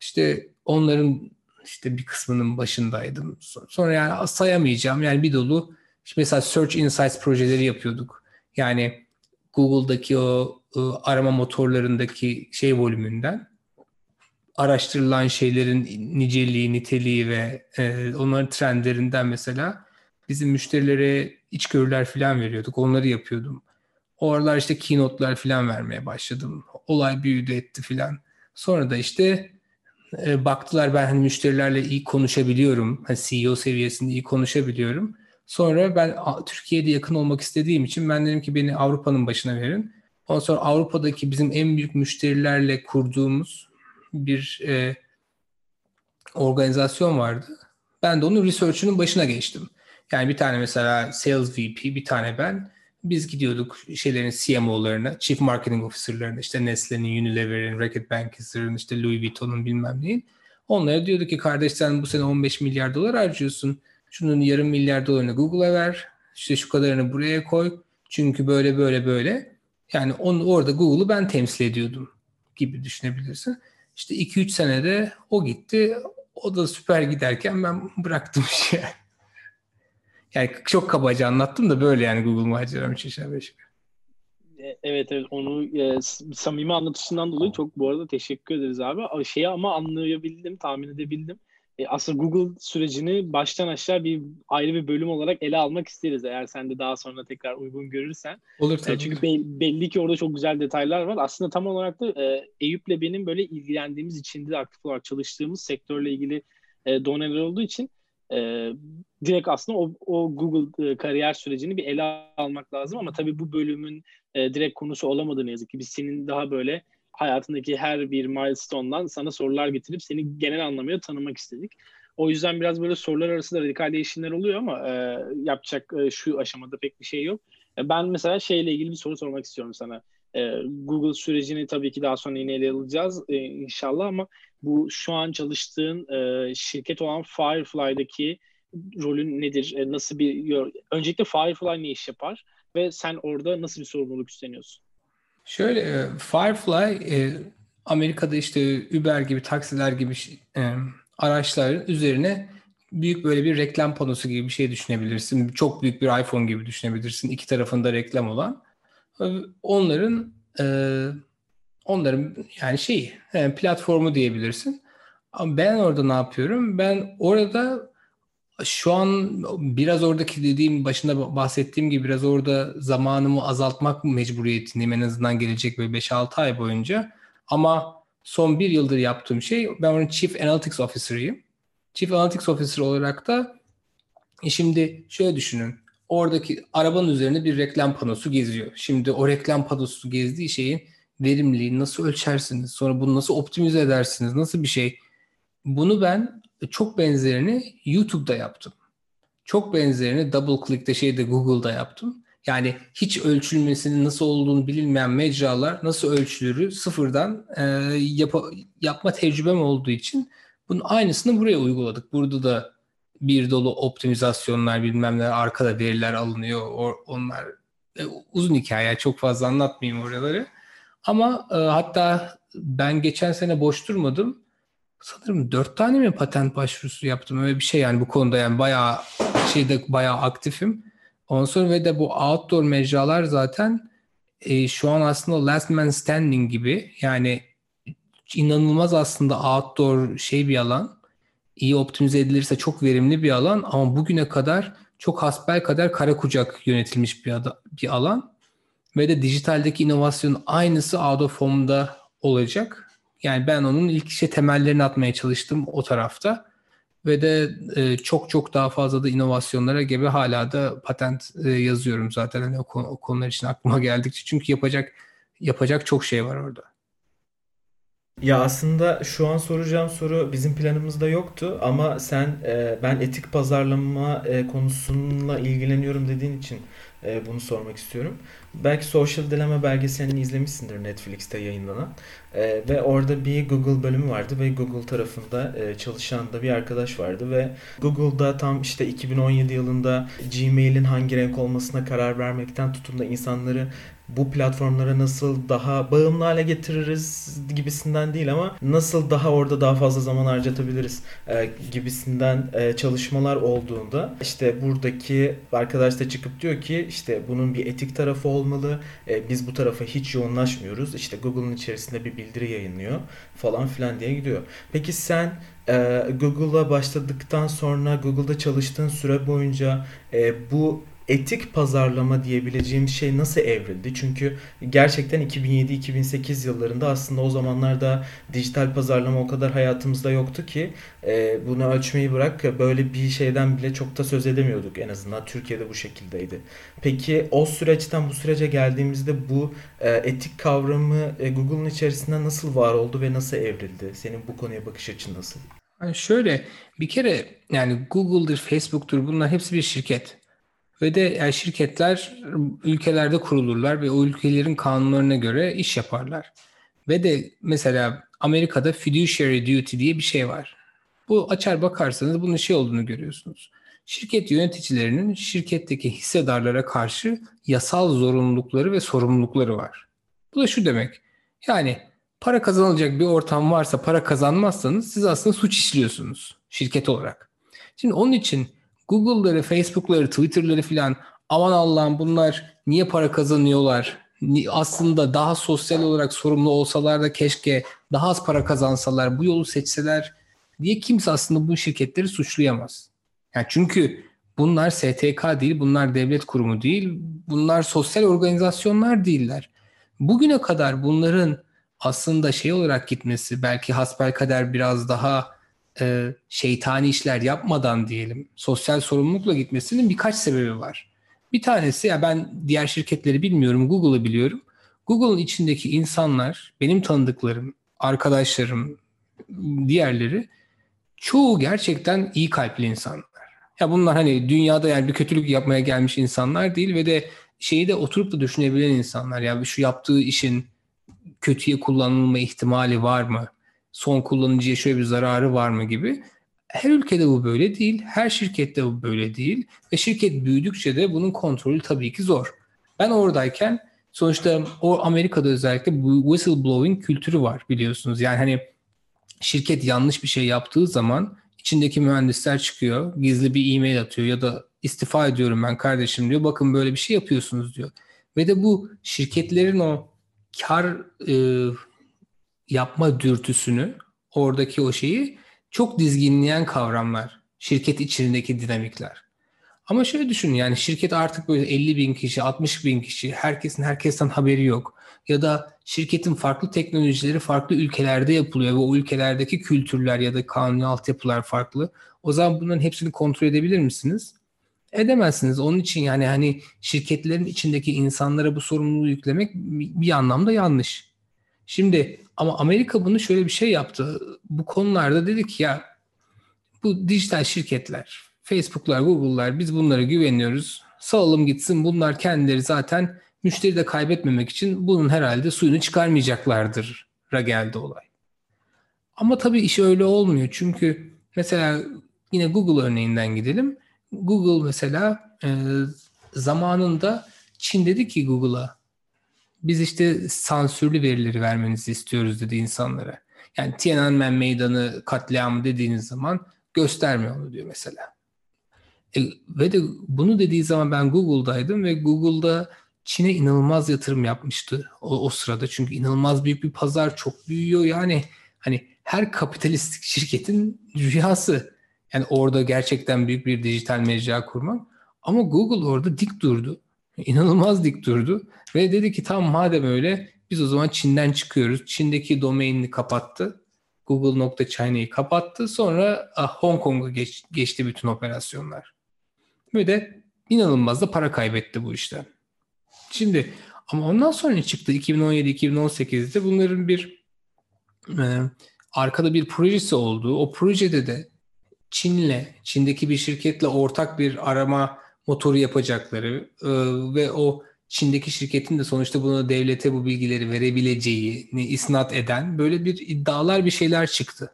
İşte onların işte bir kısmının başındaydım. Sonra yani sayamayacağım. Yani bir dolu işte mesela Search Insights projeleri yapıyorduk. Yani Google'daki o ıı, arama motorlarındaki şey volümünden araştırılan şeylerin niceliği, niteliği ve e, onların trendlerinden mesela bizim müşterilere içgörüler falan veriyorduk. Onları yapıyordum. O aralar işte keynote'lar falan vermeye başladım. Olay büyüdü etti falan. Sonra da işte e, baktılar ben hani müşterilerle iyi konuşabiliyorum. Hani CEO seviyesinde iyi konuşabiliyorum. Sonra ben Türkiye'de yakın olmak istediğim için ben dedim ki beni Avrupa'nın başına verin. Ondan sonra Avrupa'daki bizim en büyük müşterilerle kurduğumuz bir e, organizasyon vardı. Ben de onun research'ünün başına geçtim. Yani bir tane mesela sales VP, bir tane ben biz gidiyorduk şeylerin CMO'larına, Chief Marketing Officer'larına, işte Nestle'nin, Unilever'in, Reckitt Benckiser'ın, işte Louis Vuitton'un bilmem neyin. Onlara diyorduk ki kardeş sen bu sene 15 milyar dolar harcıyorsun. Şunun yarım milyar dolarını Google'a ver. İşte şu kadarını buraya koy. Çünkü böyle böyle böyle. Yani onu, orada Google'u ben temsil ediyordum gibi düşünebilirsin. İşte 2-3 senede o gitti. O da süper giderken ben bıraktım *laughs* işi. Yani çok kabaca anlattım da böyle yani Google maceram için aşağı beş. Evet evet onu e, samimi anlatışından dolayı çok bu arada teşekkür ederiz abi. Şeyi ama anlayabildim, tahmin edebildim. E, aslında Google sürecini baştan aşağı bir ayrı bir bölüm olarak ele almak isteriz eğer sen de daha sonra tekrar uygun görürsen. Olur tabii. E, çünkü be- belli ki orada çok güzel detaylar var. Aslında tam olarak da e, Eyüp'le benim böyle ilgilendiğimiz, içinde aktif olarak çalıştığımız sektörle ilgili e, doneler olduğu için e, direkt aslında o, o Google e, kariyer sürecini bir ele almak lazım ama tabii bu bölümün e, direkt konusu olamadı ne yazık ki. Biz senin daha böyle hayatındaki her bir milestone'dan sana sorular getirip seni genel anlamıyla tanımak istedik. O yüzden biraz böyle sorular arasında radikal değişimler oluyor ama e, yapacak e, şu aşamada pek bir şey yok. E, ben mesela şeyle ilgili bir soru sormak istiyorum sana. E, Google sürecini tabii ki daha sonra yine ele alacağız e, inşallah ama bu şu an çalıştığın e, şirket olan Firefly'daki rolün nedir? E, nasıl bir öncelikle Firefly ne iş yapar ve sen orada nasıl bir sorumluluk üstleniyorsun? Şöyle e, Firefly e, Amerika'da işte Uber gibi taksiler gibi e, araçların üzerine büyük böyle bir reklam panosu gibi bir şey düşünebilirsin. Çok büyük bir iPhone gibi düşünebilirsin. İki tarafında reklam olan. Onların onların yani şey yani platformu diyebilirsin. Ama ben orada ne yapıyorum? Ben orada şu an biraz oradaki dediğim başında bahsettiğim gibi biraz orada zamanımı azaltmak mecburiyetindeyim en azından gelecek böyle 5-6 ay boyunca. Ama son bir yıldır yaptığım şey ben onun Chief Analytics Officer'ıyım. Chief Analytics Officer olarak da şimdi şöyle düşünün. Oradaki arabanın üzerinde bir reklam panosu geziyor. Şimdi o reklam panosu gezdiği şeyin verimliliğini nasıl ölçersiniz? Sonra bunu nasıl optimize edersiniz? Nasıl bir şey? Bunu ben çok benzerini YouTube'da yaptım. Çok benzerini double click'te şeyde Google'da yaptım. Yani hiç ölçülmesinin nasıl olduğunu bilinmeyen mecralar nasıl ölçülürü sıfırdan e, yap yapma tecrübem olduğu için bunun aynısını buraya uyguladık. Burada da bir dolu optimizasyonlar bilmem ne arkada veriler alınıyor. onlar e, uzun hikaye çok fazla anlatmayayım oraları. Ama e, hatta ben geçen sene boş durmadım sanırım dört tane mi patent başvurusu yaptım öyle bir şey yani bu konuda yani bayağı şeyde bayağı aktifim. Ondan sonra ve de bu outdoor mecralar zaten e, şu an aslında last man standing gibi yani inanılmaz aslında outdoor şey bir alan. iyi optimize edilirse çok verimli bir alan ama bugüne kadar çok hasbel kadar kara kucak yönetilmiş bir, ada, bir alan. Ve de dijitaldeki inovasyonun aynısı out of home'da olacak. Yani ben onun ilk işe temellerini atmaya çalıştım o tarafta. Ve de e, çok çok daha fazla da inovasyonlara gibi hala da patent e, yazıyorum zaten hani o, konu, o konular için aklıma *laughs* geldikçe. Çünkü yapacak yapacak çok şey var orada. Ya aslında şu an soracağım soru bizim planımızda yoktu ama sen e, ben etik pazarlama e, konusuyla ilgileniyorum dediğin için e, bunu sormak istiyorum. Belki Social Dilemma belgeselini izlemişsindir Netflix'te yayınlanan. E, ve orada bir Google bölümü vardı ve Google tarafında e, çalışan da bir arkadaş vardı ve Google'da tam işte 2017 yılında Gmail'in hangi renk olmasına karar vermekten tutun da insanları bu platformlara nasıl daha bağımlı hale getiririz gibisinden değil ama nasıl daha orada daha fazla zaman harcatabiliriz e, gibisinden e, çalışmalar olduğunda işte buradaki arkadaş da çıkıp diyor ki işte bunun bir etik tarafı olmalı. E, biz bu tarafa hiç yoğunlaşmıyoruz. İşte Google'ın içerisinde bir bildiri yayınlıyor falan filan diye gidiyor. Peki sen e, Google'a başladıktan sonra Google'da çalıştığın süre boyunca e, bu etik pazarlama diyebileceğim şey nasıl evrildi? Çünkü gerçekten 2007-2008 yıllarında aslında o zamanlarda dijital pazarlama o kadar hayatımızda yoktu ki e, bunu ölçmeyi bırak böyle bir şeyden bile çok da söz edemiyorduk en azından Türkiye'de bu şekildeydi. Peki o süreçten bu sürece geldiğimizde bu e, etik kavramı e, Google'un içerisinde nasıl var oldu ve nasıl evrildi? Senin bu konuya bakış açın nasıl? Yani şöyle bir kere yani Google'dır, Facebook'tur bunlar hepsi bir şirket. Ve de yani şirketler ülkelerde kurulurlar ve o ülkelerin kanunlarına göre iş yaparlar. Ve de mesela Amerika'da fiduciary duty diye bir şey var. Bu açar bakarsanız bunun şey olduğunu görüyorsunuz. Şirket yöneticilerinin şirketteki hissedarlara karşı yasal zorunlulukları ve sorumlulukları var. Bu da şu demek. Yani para kazanılacak bir ortam varsa para kazanmazsanız siz aslında suç işliyorsunuz şirket olarak. Şimdi onun için Google'ları, Facebook'ları, Twitter'ları filan aman Allah'ım bunlar niye para kazanıyorlar? Aslında daha sosyal olarak sorumlu olsalar da keşke daha az para kazansalar, bu yolu seçseler diye kimse aslında bu şirketleri suçlayamaz. Yani çünkü bunlar STK değil, bunlar devlet kurumu değil, bunlar sosyal organizasyonlar değiller. Bugüne kadar bunların aslında şey olarak gitmesi belki hasbelkader biraz daha e, şeytani işler yapmadan diyelim sosyal sorumlulukla gitmesinin birkaç sebebi var. Bir tanesi ya ben diğer şirketleri bilmiyorum Google'ı biliyorum. Google'ın içindeki insanlar benim tanıdıklarım, arkadaşlarım, diğerleri çoğu gerçekten iyi kalpli insanlar. Ya bunlar hani dünyada yani bir kötülük yapmaya gelmiş insanlar değil ve de şeyi de oturup da düşünebilen insanlar. Yani şu yaptığı işin kötüye kullanılma ihtimali var mı? Son kullanıcıya şöyle bir zararı var mı gibi. Her ülkede bu böyle değil. Her şirkette bu böyle değil. Ve şirket büyüdükçe de bunun kontrolü tabii ki zor. Ben oradayken sonuçta o Amerika'da özellikle bu whistleblowing kültürü var biliyorsunuz. Yani hani şirket yanlış bir şey yaptığı zaman içindeki mühendisler çıkıyor, gizli bir e-mail atıyor ya da istifa ediyorum ben kardeşim diyor. Bakın böyle bir şey yapıyorsunuz diyor. Ve de bu şirketlerin o kar e, yapma dürtüsünü, oradaki o şeyi çok dizginleyen kavramlar. Şirket içindeki dinamikler. Ama şöyle düşünün yani şirket artık böyle 50 bin kişi, 60 bin kişi, herkesin herkesten haberi yok. Ya da şirketin farklı teknolojileri farklı ülkelerde yapılıyor ve o ülkelerdeki kültürler ya da kanuni altyapılar farklı. O zaman bunların hepsini kontrol edebilir misiniz? Edemezsiniz. Onun için yani hani şirketlerin içindeki insanlara bu sorumluluğu yüklemek bir anlamda yanlış. Şimdi ama Amerika bunu şöyle bir şey yaptı. Bu konularda dedik ya bu dijital şirketler, Facebook'lar, Google'lar biz bunlara güveniyoruz. Salalım gitsin. Bunlar kendileri zaten müşteri de kaybetmemek için bunun herhalde suyunu çıkarmayacaklardır ra geldi olay. Ama tabii iş öyle olmuyor. Çünkü mesela yine Google örneğinden gidelim. Google mesela e, zamanında Çin dedi ki Google'a biz işte sansürlü verileri vermenizi istiyoruz dedi insanlara. Yani Tiananmen meydanı katliamı dediğiniz zaman gösterme onu diyor mesela. E, ve de bunu dediği zaman ben Google'daydım ve Google'da Çin'e inanılmaz yatırım yapmıştı o, o sırada. Çünkü inanılmaz büyük bir pazar çok büyüyor. Yani hani her kapitalistik şirketin rüyası. Yani orada gerçekten büyük bir dijital mecra kurmak. Ama Google orada dik durdu. İnanılmaz dik durdu. Ve dedi ki tamam madem öyle biz o zaman Çin'den çıkıyoruz. Çin'deki domainini kapattı. Google.China'yı kapattı. Sonra ah, Hong Kong'a geç, geçti bütün operasyonlar. Ve de inanılmaz da para kaybetti bu işten. Şimdi ama ondan sonra çıktı 2017-2018'de bunların bir e, arkada bir projesi olduğu o projede de Çin'le, Çin'deki bir şirketle ortak bir arama motoru yapacakları e, ve o Çin'deki şirketin de sonuçta buna devlete bu bilgileri verebileceğini isnat eden böyle bir iddialar bir şeyler çıktı.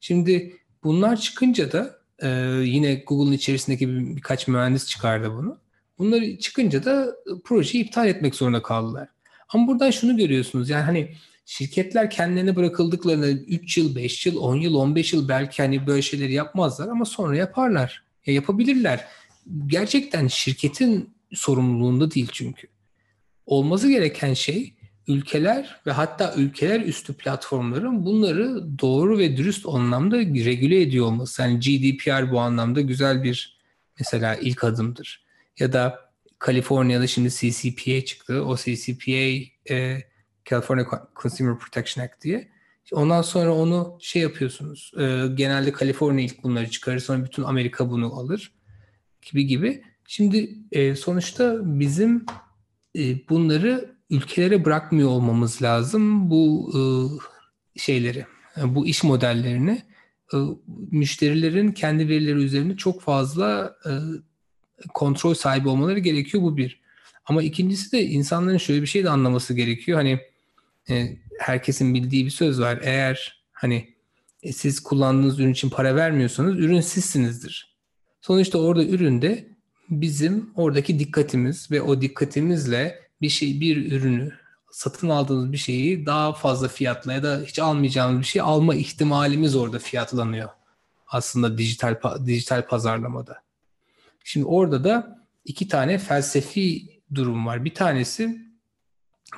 Şimdi bunlar çıkınca da e, yine Google'ın içerisindeki bir, birkaç mühendis çıkardı bunu. Bunları çıkınca da projeyi iptal etmek zorunda kaldılar. Ama buradan şunu görüyorsunuz yani hani şirketler kendilerine bırakıldıklarında 3 yıl, 5 yıl, 10 yıl, 15 yıl belki hani böyle şeyleri yapmazlar ama sonra yaparlar. Ya yapabilirler. Gerçekten şirketin sorumluluğunda değil çünkü. Olması gereken şey ülkeler ve hatta ülkeler üstü platformların bunları doğru ve dürüst anlamda regüle ediyor olması. Yani GDPR bu anlamda güzel bir mesela ilk adımdır. Ya da Kaliforniya'da şimdi CCPA çıktı. O CCPA e, California Consumer Protection Act diye. Ondan sonra onu şey yapıyorsunuz. E, genelde Kaliforniya ilk bunları çıkarır. Sonra bütün Amerika bunu alır. Gibi gibi. Şimdi e, sonuçta bizim e, bunları ülkelere bırakmıyor olmamız lazım. Bu e, şeyleri, bu iş modellerini e, müşterilerin kendi verileri üzerinde çok fazla e, kontrol sahibi olmaları gerekiyor. Bu bir. Ama ikincisi de insanların şöyle bir şey de anlaması gerekiyor. Hani e, herkesin bildiği bir söz var. Eğer hani e, siz kullandığınız ürün için para vermiyorsanız ürün sizsinizdir. Sonuçta orada üründe bizim oradaki dikkatimiz ve o dikkatimizle bir şey bir ürünü satın aldığınız bir şeyi daha fazla fiyatla ya da hiç almayacağımız bir şey alma ihtimalimiz orada fiyatlanıyor. Aslında dijital dijital pazarlamada. Şimdi orada da iki tane felsefi durum var. Bir tanesi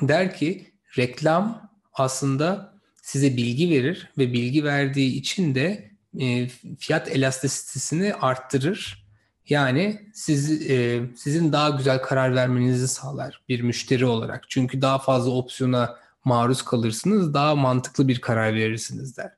der ki reklam aslında size bilgi verir ve bilgi verdiği için de e, fiyat elastisitesini arttırır. Yani siz e, sizin daha güzel karar vermenizi sağlar bir müşteri olarak. Çünkü daha fazla opsiyona maruz kalırsınız, daha mantıklı bir karar verirsiniz der.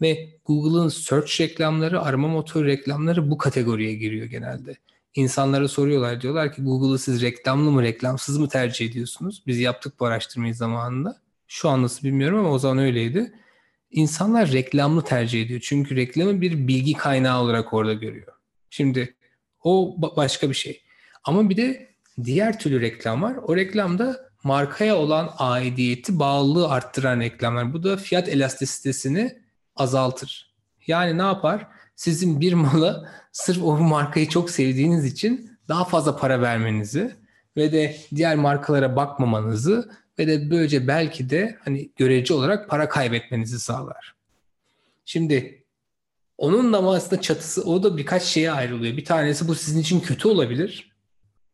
Ve Google'ın search reklamları, arama motoru reklamları bu kategoriye giriyor genelde. İnsanlara soruyorlar diyorlar ki Google'ı siz reklamlı mı reklamsız mı tercih ediyorsunuz? Biz yaptık bu araştırmayı zamanında. Şu an nasıl bilmiyorum ama o zaman öyleydi. İnsanlar reklamlı tercih ediyor. Çünkü reklamı bir bilgi kaynağı olarak orada görüyor. Şimdi o başka bir şey. Ama bir de diğer türlü reklam var. O reklamda markaya olan aidiyeti, bağlılığı arttıran reklamlar. Bu da fiyat elastisitesini azaltır. Yani ne yapar? Sizin bir mala sırf o markayı çok sevdiğiniz için daha fazla para vermenizi ve de diğer markalara bakmamanızı ve de böylece belki de hani görece olarak para kaybetmenizi sağlar. Şimdi onun da aslında çatısı o da birkaç şeye ayrılıyor. Bir tanesi bu sizin için kötü olabilir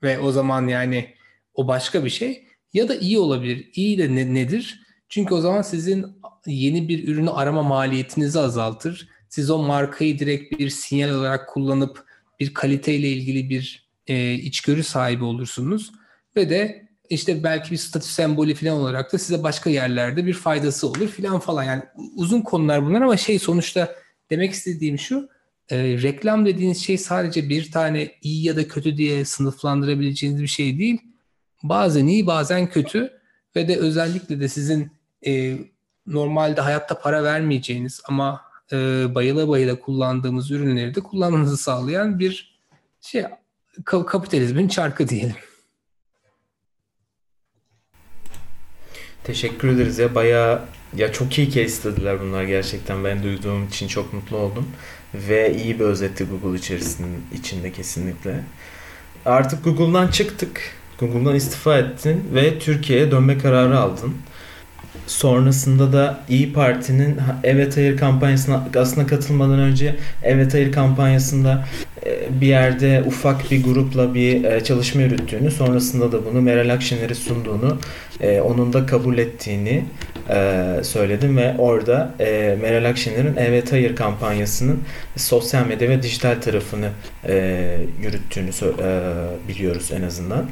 ve o zaman yani o başka bir şey ya da iyi olabilir. İyi de ne, nedir? Çünkü o zaman sizin yeni bir ürünü arama maliyetinizi azaltır. Siz o markayı direkt bir sinyal olarak kullanıp bir kaliteyle ilgili bir e, içgörü sahibi olursunuz ve de işte belki bir statü sembolü falan olarak da size başka yerlerde bir faydası olur filan falan. Yani uzun konular bunlar ama şey sonuçta demek istediğim şu e, reklam dediğiniz şey sadece bir tane iyi ya da kötü diye sınıflandırabileceğiniz bir şey değil. Bazen iyi bazen kötü ve de özellikle de sizin e, normalde hayatta para vermeyeceğiniz ama e, bayıla bayıla kullandığımız ürünleri de kullanmanızı sağlayan bir şey kapitalizmin çarkı diyelim. Teşekkür ederiz ya bayağı ya çok iyi case study'ler bunlar gerçekten ben duyduğum için çok mutlu oldum ve iyi bir özetti Google içerisinin içinde kesinlikle. Artık Google'dan çıktık. Google'dan istifa ettin ve Türkiye'ye dönme kararı aldın. Sonrasında da İyi Parti'nin Evet Hayır kampanyasına aslında katılmadan önce Evet Hayır kampanyasında e, bir yerde ufak bir grupla bir e, çalışma yürüttüğünü, sonrasında da bunu Meral Akşener'e sunduğunu, e, onun da kabul ettiğini söyledim ve orada Meral Akşener'in Evet Hayır kampanyasının sosyal medya ve dijital tarafını yürüttüğünü biliyoruz en azından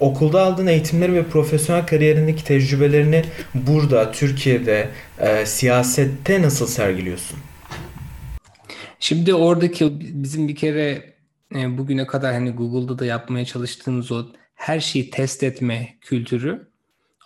okulda aldığın eğitimleri ve profesyonel kariyerindeki tecrübelerini burada, Türkiye'de, e, siyasette nasıl sergiliyorsun? Şimdi oradaki bizim bir kere e, bugüne kadar hani Google'da da yapmaya çalıştığımız o her şeyi test etme kültürü.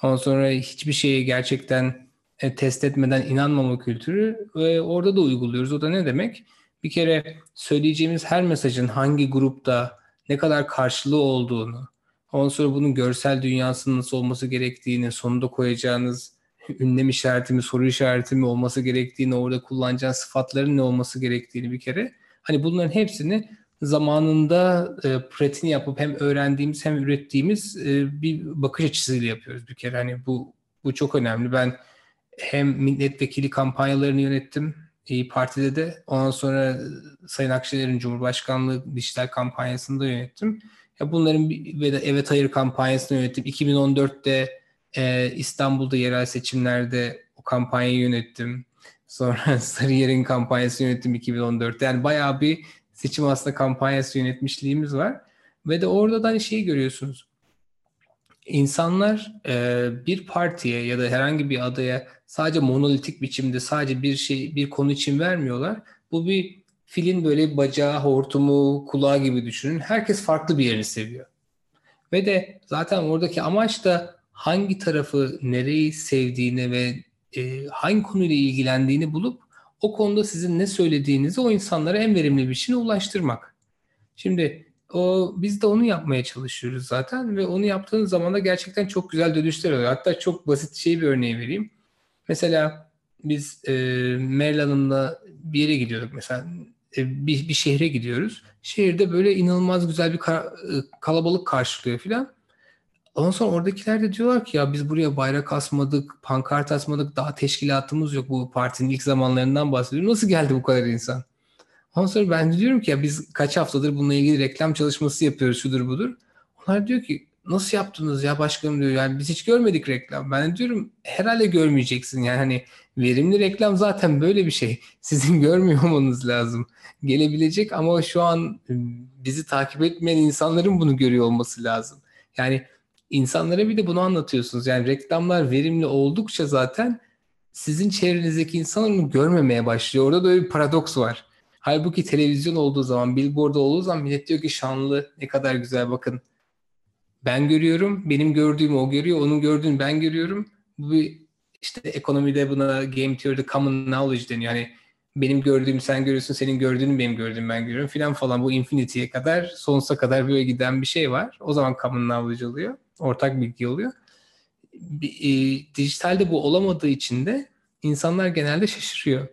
Ondan sonra hiçbir şeyi gerçekten e, test etmeden inanmama kültürü ve orada da uyguluyoruz. O da ne demek? Bir kere söyleyeceğimiz her mesajın hangi grupta ne kadar karşılığı olduğunu, Ondan sonra bunun görsel dünyasının nasıl olması gerektiğini, sonunda koyacağınız *laughs* ünlem işareti mi, soru işareti mi olması gerektiğini, orada kullanacağın sıfatların ne olması gerektiğini bir kere. Hani bunların hepsini zamanında e, pratiğini yapıp hem öğrendiğimiz hem ürettiğimiz e, bir bakış açısıyla yapıyoruz bir kere. Hani bu bu çok önemli. Ben hem milletvekili kampanyalarını yönettim İyi Parti'de de. Ondan sonra Sayın Akşener'in Cumhurbaşkanlığı dijital kampanyasını da yönettim. Ya bunların de evet hayır kampanyasını yönettim. 2014'te e, İstanbul'da yerel seçimlerde o kampanyayı yönettim. Sonra *laughs* Sarıyer'in kampanyasını yönettim 2014'te. Yani bayağı bir seçim aslında kampanyası yönetmişliğimiz var. Ve de orada da hani şeyi görüyorsunuz. İnsanlar e, bir partiye ya da herhangi bir adaya sadece monolitik biçimde sadece bir şey bir konu için vermiyorlar. Bu bir filin böyle bacağı, hortumu, kulağı gibi düşünün. Herkes farklı bir yerini seviyor. Ve de zaten oradaki amaç da hangi tarafı nereyi sevdiğini ve e, hangi konuyla ilgilendiğini bulup o konuda sizin ne söylediğinizi o insanlara en verimli bir şekilde ulaştırmak. Şimdi o biz de onu yapmaya çalışıyoruz zaten ve onu yaptığınız zaman da gerçekten çok güzel dönüşler oluyor. Hatta çok basit şey bir örneği vereyim. Mesela biz e, Meral Hanım'la bir yere gidiyorduk mesela bir, bir şehre gidiyoruz. Şehirde böyle inanılmaz güzel bir e, kalabalık karşılıyor filan. Ondan sonra oradakiler de diyorlar ki ya biz buraya bayrak asmadık, pankart asmadık, daha teşkilatımız yok bu partinin ilk zamanlarından bahsediyorum. Nasıl geldi bu kadar insan? Ondan sonra ben diyorum ki ya biz kaç haftadır bununla ilgili reklam çalışması yapıyoruz şudur budur. Onlar diyor ki nasıl yaptınız ya başkanım diyor yani biz hiç görmedik reklam. Ben diyorum herhalde görmeyeceksin yani hani verimli reklam zaten böyle bir şey. *laughs* Sizin görmüyor olmanız lazım. Gelebilecek ama şu an ıı, bizi takip etmeyen insanların bunu görüyor olması lazım. Yani insanlara bir de bunu anlatıyorsunuz. Yani reklamlar verimli oldukça zaten sizin çevrenizdeki insanlar onu görmemeye başlıyor. Orada da öyle bir paradoks var. Halbuki televizyon olduğu zaman, billboard olduğu zaman millet diyor ki şanlı, ne kadar güzel bakın. Ben görüyorum, benim gördüğümü o görüyor, onun gördüğünü ben görüyorum. Bu işte ekonomide buna game theory'de common knowledge deniyor. Yani benim gördüğümü sen görüyorsun, senin gördüğünü benim gördüğümü ben görüyorum filan falan. Bu infinity'ye kadar, sonsuza kadar böyle giden bir şey var. O zaman common knowledge oluyor. Ortak bilgi oluyor. E, dijitalde bu olamadığı için de insanlar genelde şaşırıyor.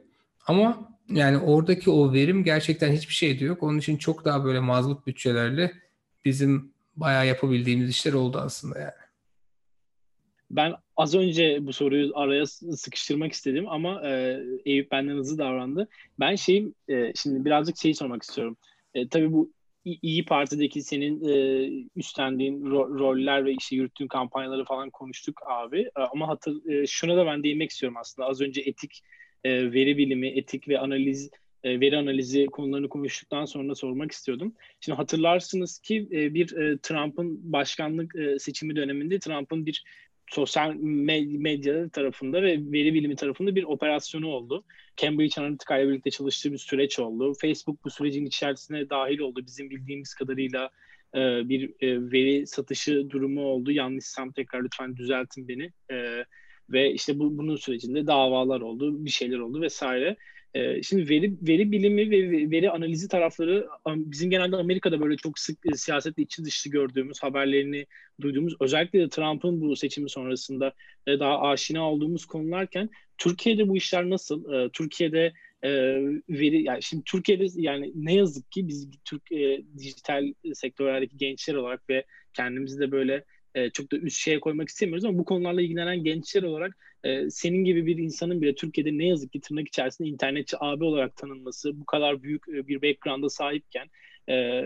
Ama yani oradaki o verim gerçekten hiçbir şey de yok. Onun için çok daha böyle mazbut bütçelerle bizim bayağı yapabildiğimiz işler oldu aslında yani. Ben az önce bu soruyu araya sıkıştırmak istedim ama e, Eyüp benden hızlı davrandı. Ben şeyim e, şimdi birazcık şeyi sormak istiyorum. E, tabii bu İyi Parti'deki senin e, üstlendiğin ro- roller ve işte yürüttüğün kampanyaları falan konuştuk abi. E, ama hatır, e, şuna da ben değinmek istiyorum aslında. Az önce etik e, veri bilimi, etik ve analiz e, veri analizi konularını konuştuktan sonra sormak istiyordum. Şimdi hatırlarsınız ki e, bir e, Trump'ın başkanlık e, seçimi döneminde Trump'ın bir sosyal medya tarafında ve veri bilimi tarafında bir operasyonu oldu. Cambridge Analytica ile birlikte çalıştığı bir süreç oldu. Facebook bu sürecin içerisine dahil oldu. Bizim bildiğimiz kadarıyla e, bir e, veri satışı durumu oldu. Yanlışsam tekrar lütfen düzeltin beni. E, ve işte bu, bunun sürecinde davalar oldu, bir şeyler oldu vesaire. Ee, şimdi veri veri bilimi ve veri analizi tarafları bizim genelde Amerika'da böyle çok sık e, siyasetle içi dışlı gördüğümüz haberlerini duyduğumuz özellikle de Trump'ın bu seçimi sonrasında e, daha aşina olduğumuz konularken Türkiye'de bu işler nasıl? Ee, Türkiye'de e, veri yani şimdi Türkiye'de yani ne yazık ki biz Türk e, dijital sektörlerdeki gençler olarak ve kendimizi de böyle e, çok da üst şeye koymak istemiyoruz ama bu konularla ilgilenen gençler olarak e, senin gibi bir insanın bile Türkiye'de ne yazık ki tırnak içerisinde internetçi abi olarak tanınması bu kadar büyük e, bir background'a sahipken e,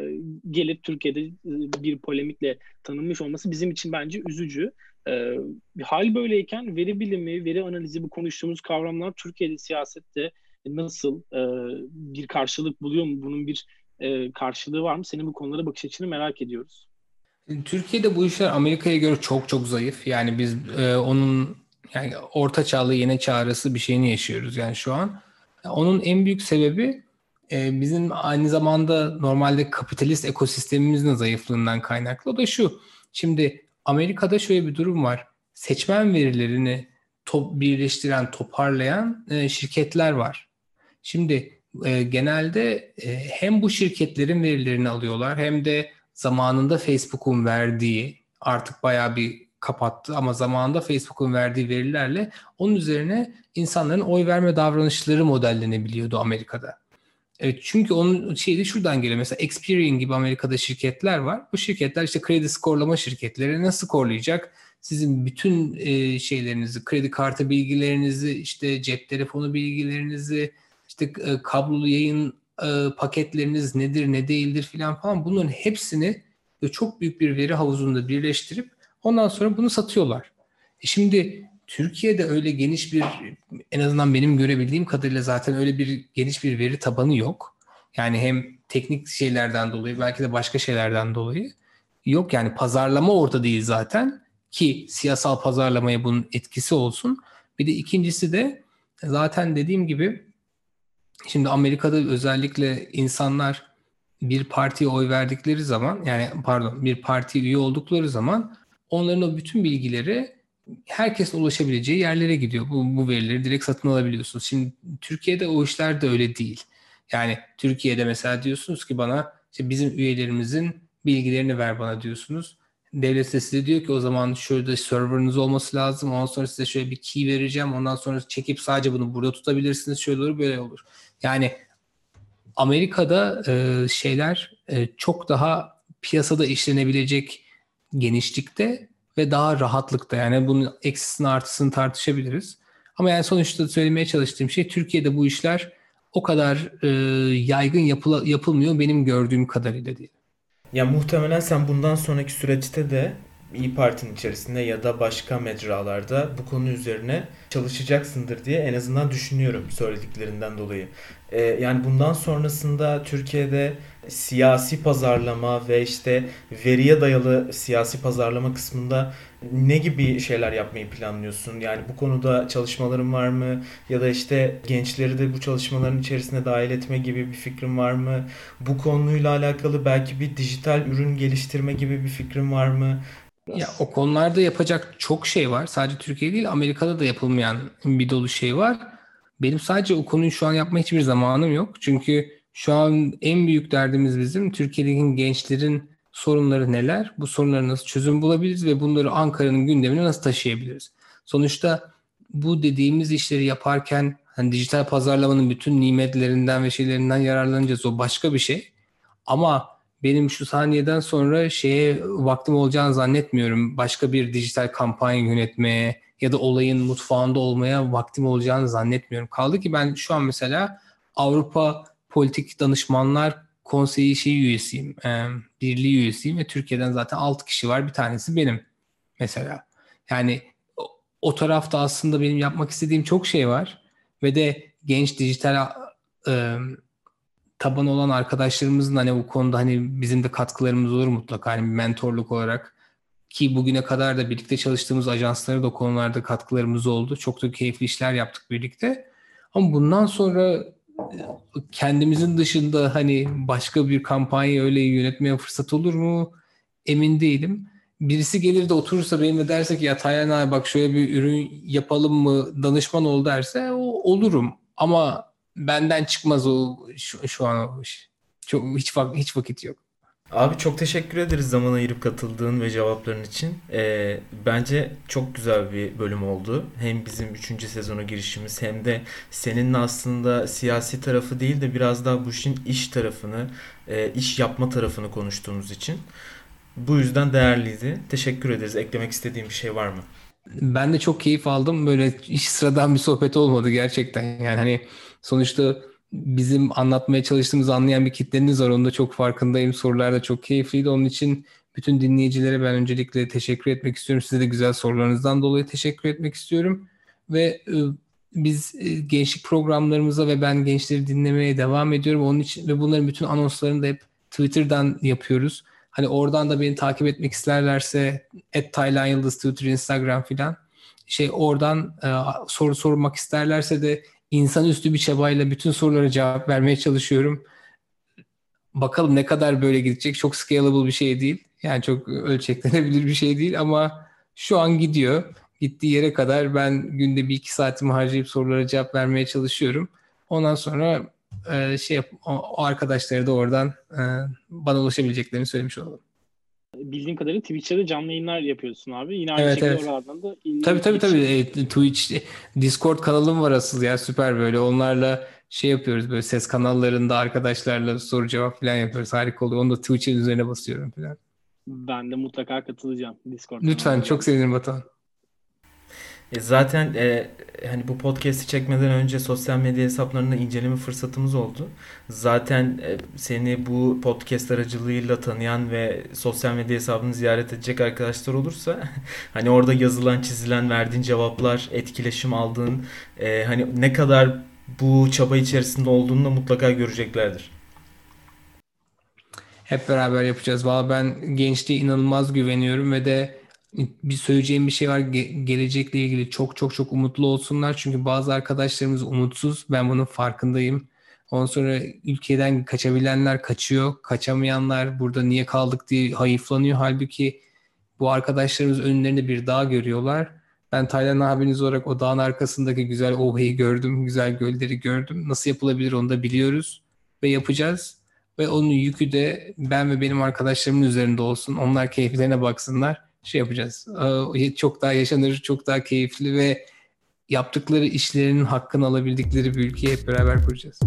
gelip Türkiye'de e, bir polemikle tanınmış olması bizim için bence üzücü. E, hal böyleyken veri bilimi, veri analizi bu konuştuğumuz kavramlar Türkiye'de siyasette nasıl e, bir karşılık buluyor mu? Bunun bir e, karşılığı var mı? Senin bu konulara bakış açını merak ediyoruz. Türkiye'de bu işler Amerika'ya göre çok çok zayıf. Yani biz e, onun yani orta çağlı yeni çağrısı bir şeyini yaşıyoruz yani şu an. Onun en büyük sebebi e, bizim aynı zamanda normalde kapitalist ekosistemimizin zayıflığından kaynaklı. O da şu. Şimdi Amerika'da şöyle bir durum var. Seçmen verilerini top, birleştiren, toparlayan e, şirketler var. Şimdi e, genelde e, hem bu şirketlerin verilerini alıyorlar hem de zamanında Facebook'un verdiği artık bayağı bir kapattı ama zamanında Facebook'un verdiği verilerle onun üzerine insanların oy verme davranışları modellenebiliyordu Amerika'da. Evet, çünkü onun şeyi de şuradan geliyor. Mesela Experian gibi Amerika'da şirketler var. Bu şirketler işte kredi skorlama şirketleri nasıl skorlayacak? Sizin bütün e, şeylerinizi, kredi kartı bilgilerinizi, işte cep telefonu bilgilerinizi, işte e, kablolu yayın e, paketleriniz nedir ne değildir filan falan bunların hepsini çok büyük bir veri havuzunda birleştirip ondan sonra bunu satıyorlar. E şimdi Türkiye'de öyle geniş bir en azından benim görebildiğim kadarıyla zaten öyle bir geniş bir veri tabanı yok. Yani hem teknik şeylerden dolayı belki de başka şeylerden dolayı yok yani pazarlama orada değil zaten ki siyasal pazarlamaya bunun etkisi olsun. Bir de ikincisi de zaten dediğim gibi Şimdi Amerika'da özellikle insanlar bir partiye oy verdikleri zaman yani pardon bir parti üye oldukları zaman onların o bütün bilgileri herkesin ulaşabileceği yerlere gidiyor. Bu, bu verileri direkt satın alabiliyorsunuz. Şimdi Türkiye'de o işler de öyle değil. Yani Türkiye'de mesela diyorsunuz ki bana işte bizim üyelerimizin bilgilerini ver bana diyorsunuz. Devlet de size diyor ki o zaman şurada serverınız olması lazım. Ondan sonra size şöyle bir key vereceğim. Ondan sonra çekip sadece bunu burada tutabilirsiniz. Şöyle olur böyle olur. Yani Amerika'da e, şeyler e, çok daha piyasada işlenebilecek genişlikte ve daha rahatlıkta. Yani bunun eksisini artısını tartışabiliriz. Ama yani sonuçta söylemeye çalıştığım şey Türkiye'de bu işler o kadar e, yaygın yapıla, yapılmıyor benim gördüğüm kadarıyla değil. Ya muhtemelen sen bundan sonraki süreçte de İyi Parti'nin içerisinde ya da başka mecralarda bu konu üzerine çalışacaksındır diye en azından düşünüyorum söylediklerinden dolayı. Ee, yani bundan sonrasında Türkiye'de siyasi pazarlama ve işte veriye dayalı siyasi pazarlama kısmında ne gibi şeyler yapmayı planlıyorsun? Yani bu konuda çalışmaların var mı? Ya da işte gençleri de bu çalışmaların içerisine dahil etme gibi bir fikrin var mı? Bu konuyla alakalı belki bir dijital ürün geliştirme gibi bir fikrin var mı? Ya o konularda yapacak çok şey var. Sadece Türkiye değil Amerika'da da yapılmayan bir dolu şey var. Benim sadece o konuyu şu an yapma hiçbir zamanım yok. Çünkü şu an en büyük derdimiz bizim Türkiye'deki gençlerin sorunları neler? Bu sorunları nasıl çözüm bulabiliriz ve bunları Ankara'nın gündemine nasıl taşıyabiliriz? Sonuçta bu dediğimiz işleri yaparken hani dijital pazarlamanın bütün nimetlerinden ve şeylerinden yararlanacağız. O başka bir şey. Ama benim şu saniyeden sonra şeye vaktim olacağını zannetmiyorum. Başka bir dijital kampanya yönetmeye ya da olayın mutfağında olmaya vaktim olacağını zannetmiyorum. Kaldı ki ben şu an mesela Avrupa Politik Danışmanlar Konseyi şey üyesiyim. E, birliği üyesiyim ve Türkiye'den zaten 6 kişi var. Bir tanesi benim mesela. Yani o, tarafta aslında benim yapmak istediğim çok şey var. Ve de genç dijital e, tabanı olan arkadaşlarımızın hani bu konuda hani bizim de katkılarımız olur mutlaka hani mentorluk olarak ki bugüne kadar da birlikte çalıştığımız ajanslara da konularda katkılarımız oldu. Çok da keyifli işler yaptık birlikte. Ama bundan sonra kendimizin dışında hani başka bir kampanya öyle yönetmeye fırsat olur mu? Emin değilim. Birisi gelir de oturursa benimle derse ki ya Taylan abi bak şöyle bir ürün yapalım mı danışman ol derse o, olurum. Ama benden çıkmaz o şu, şu an o iş. Çok, hiç, hiç vakit yok. Abi çok teşekkür ederiz zaman ayırıp katıldığın ve cevapların için. Ee, bence çok güzel bir bölüm oldu. Hem bizim 3. sezona girişimiz hem de senin aslında siyasi tarafı değil de biraz daha bu işin iş tarafını, e, iş yapma tarafını konuştuğumuz için. Bu yüzden değerliydi. Teşekkür ederiz. Eklemek istediğim bir şey var mı? Ben de çok keyif aldım. Böyle hiç sıradan bir sohbet olmadı gerçekten. Yani hani sonuçta bizim anlatmaya çalıştığımızı anlayan bir kitleniz var. Onu da çok farkındayım. Sorular da çok keyifliydi. Onun için bütün dinleyicilere ben öncelikle teşekkür etmek istiyorum. Size de güzel sorularınızdan dolayı teşekkür etmek istiyorum. Ve e, biz e, gençlik programlarımıza ve ben gençleri dinlemeye devam ediyorum. Onun için ve bunların bütün anonslarını da hep Twitter'dan yapıyoruz. Hani oradan da beni takip etmek isterlerse et Taylan Yıldız Twitter, Instagram filan şey oradan e, soru sormak isterlerse de insanüstü bir çabayla bütün sorulara cevap vermeye çalışıyorum. Bakalım ne kadar böyle gidecek. Çok scalable bir şey değil. Yani çok ölçeklenebilir bir şey değil ama şu an gidiyor. Gittiği yere kadar ben günde bir iki saatimi harcayıp sorulara cevap vermeye çalışıyorum. Ondan sonra e, şey o, arkadaşları da oradan e, bana ulaşabileceklerini söylemiş olalım bildiğim kadarıyla Twitch'te de canlı yayınlar yapıyorsun abi. Yine aynı evet, şekilde evet. oralardan da Tabii tabii tabii. E, Twitch, Discord kanalım var asıl ya süper böyle. Onlarla şey yapıyoruz böyle ses kanallarında arkadaşlarla soru cevap falan yapıyoruz. Harika oluyor. Onu da Twitch'in üzerine basıyorum falan. Ben de mutlaka katılacağım Discord. Lütfen çok sevinirim Batuhan. E zaten e, hani bu podcast'i çekmeden önce sosyal medya hesaplarını inceleme fırsatımız oldu. Zaten e, seni bu podcast aracılığıyla tanıyan ve sosyal medya hesabını ziyaret edecek arkadaşlar olursa *laughs* hani orada yazılan, çizilen, verdiğin cevaplar, etkileşim aldığın e, hani ne kadar bu çaba içerisinde olduğunu da mutlaka göreceklerdir. Hep beraber yapacağız. Valla ben gençliğe inanılmaz güveniyorum ve de bir söyleyeceğim bir şey var Ge- gelecekle ilgili çok çok çok umutlu olsunlar çünkü bazı arkadaşlarımız umutsuz ben bunun farkındayım. Ondan sonra ülkeden kaçabilenler kaçıyor, kaçamayanlar burada niye kaldık diye hayıflanıyor. Halbuki bu arkadaşlarımız önlerinde bir dağ görüyorlar. Ben Taylan abiniz olarak o dağın arkasındaki güzel ovayı gördüm, güzel gölleri gördüm. Nasıl yapılabilir onu da biliyoruz ve yapacağız. Ve onun yükü de ben ve benim arkadaşlarımın üzerinde olsun. Onlar keyiflerine baksınlar şey yapacağız. Çok daha yaşanır, çok daha keyifli ve yaptıkları işlerinin hakkını alabildikleri bir ülkeyi hep beraber kuracağız.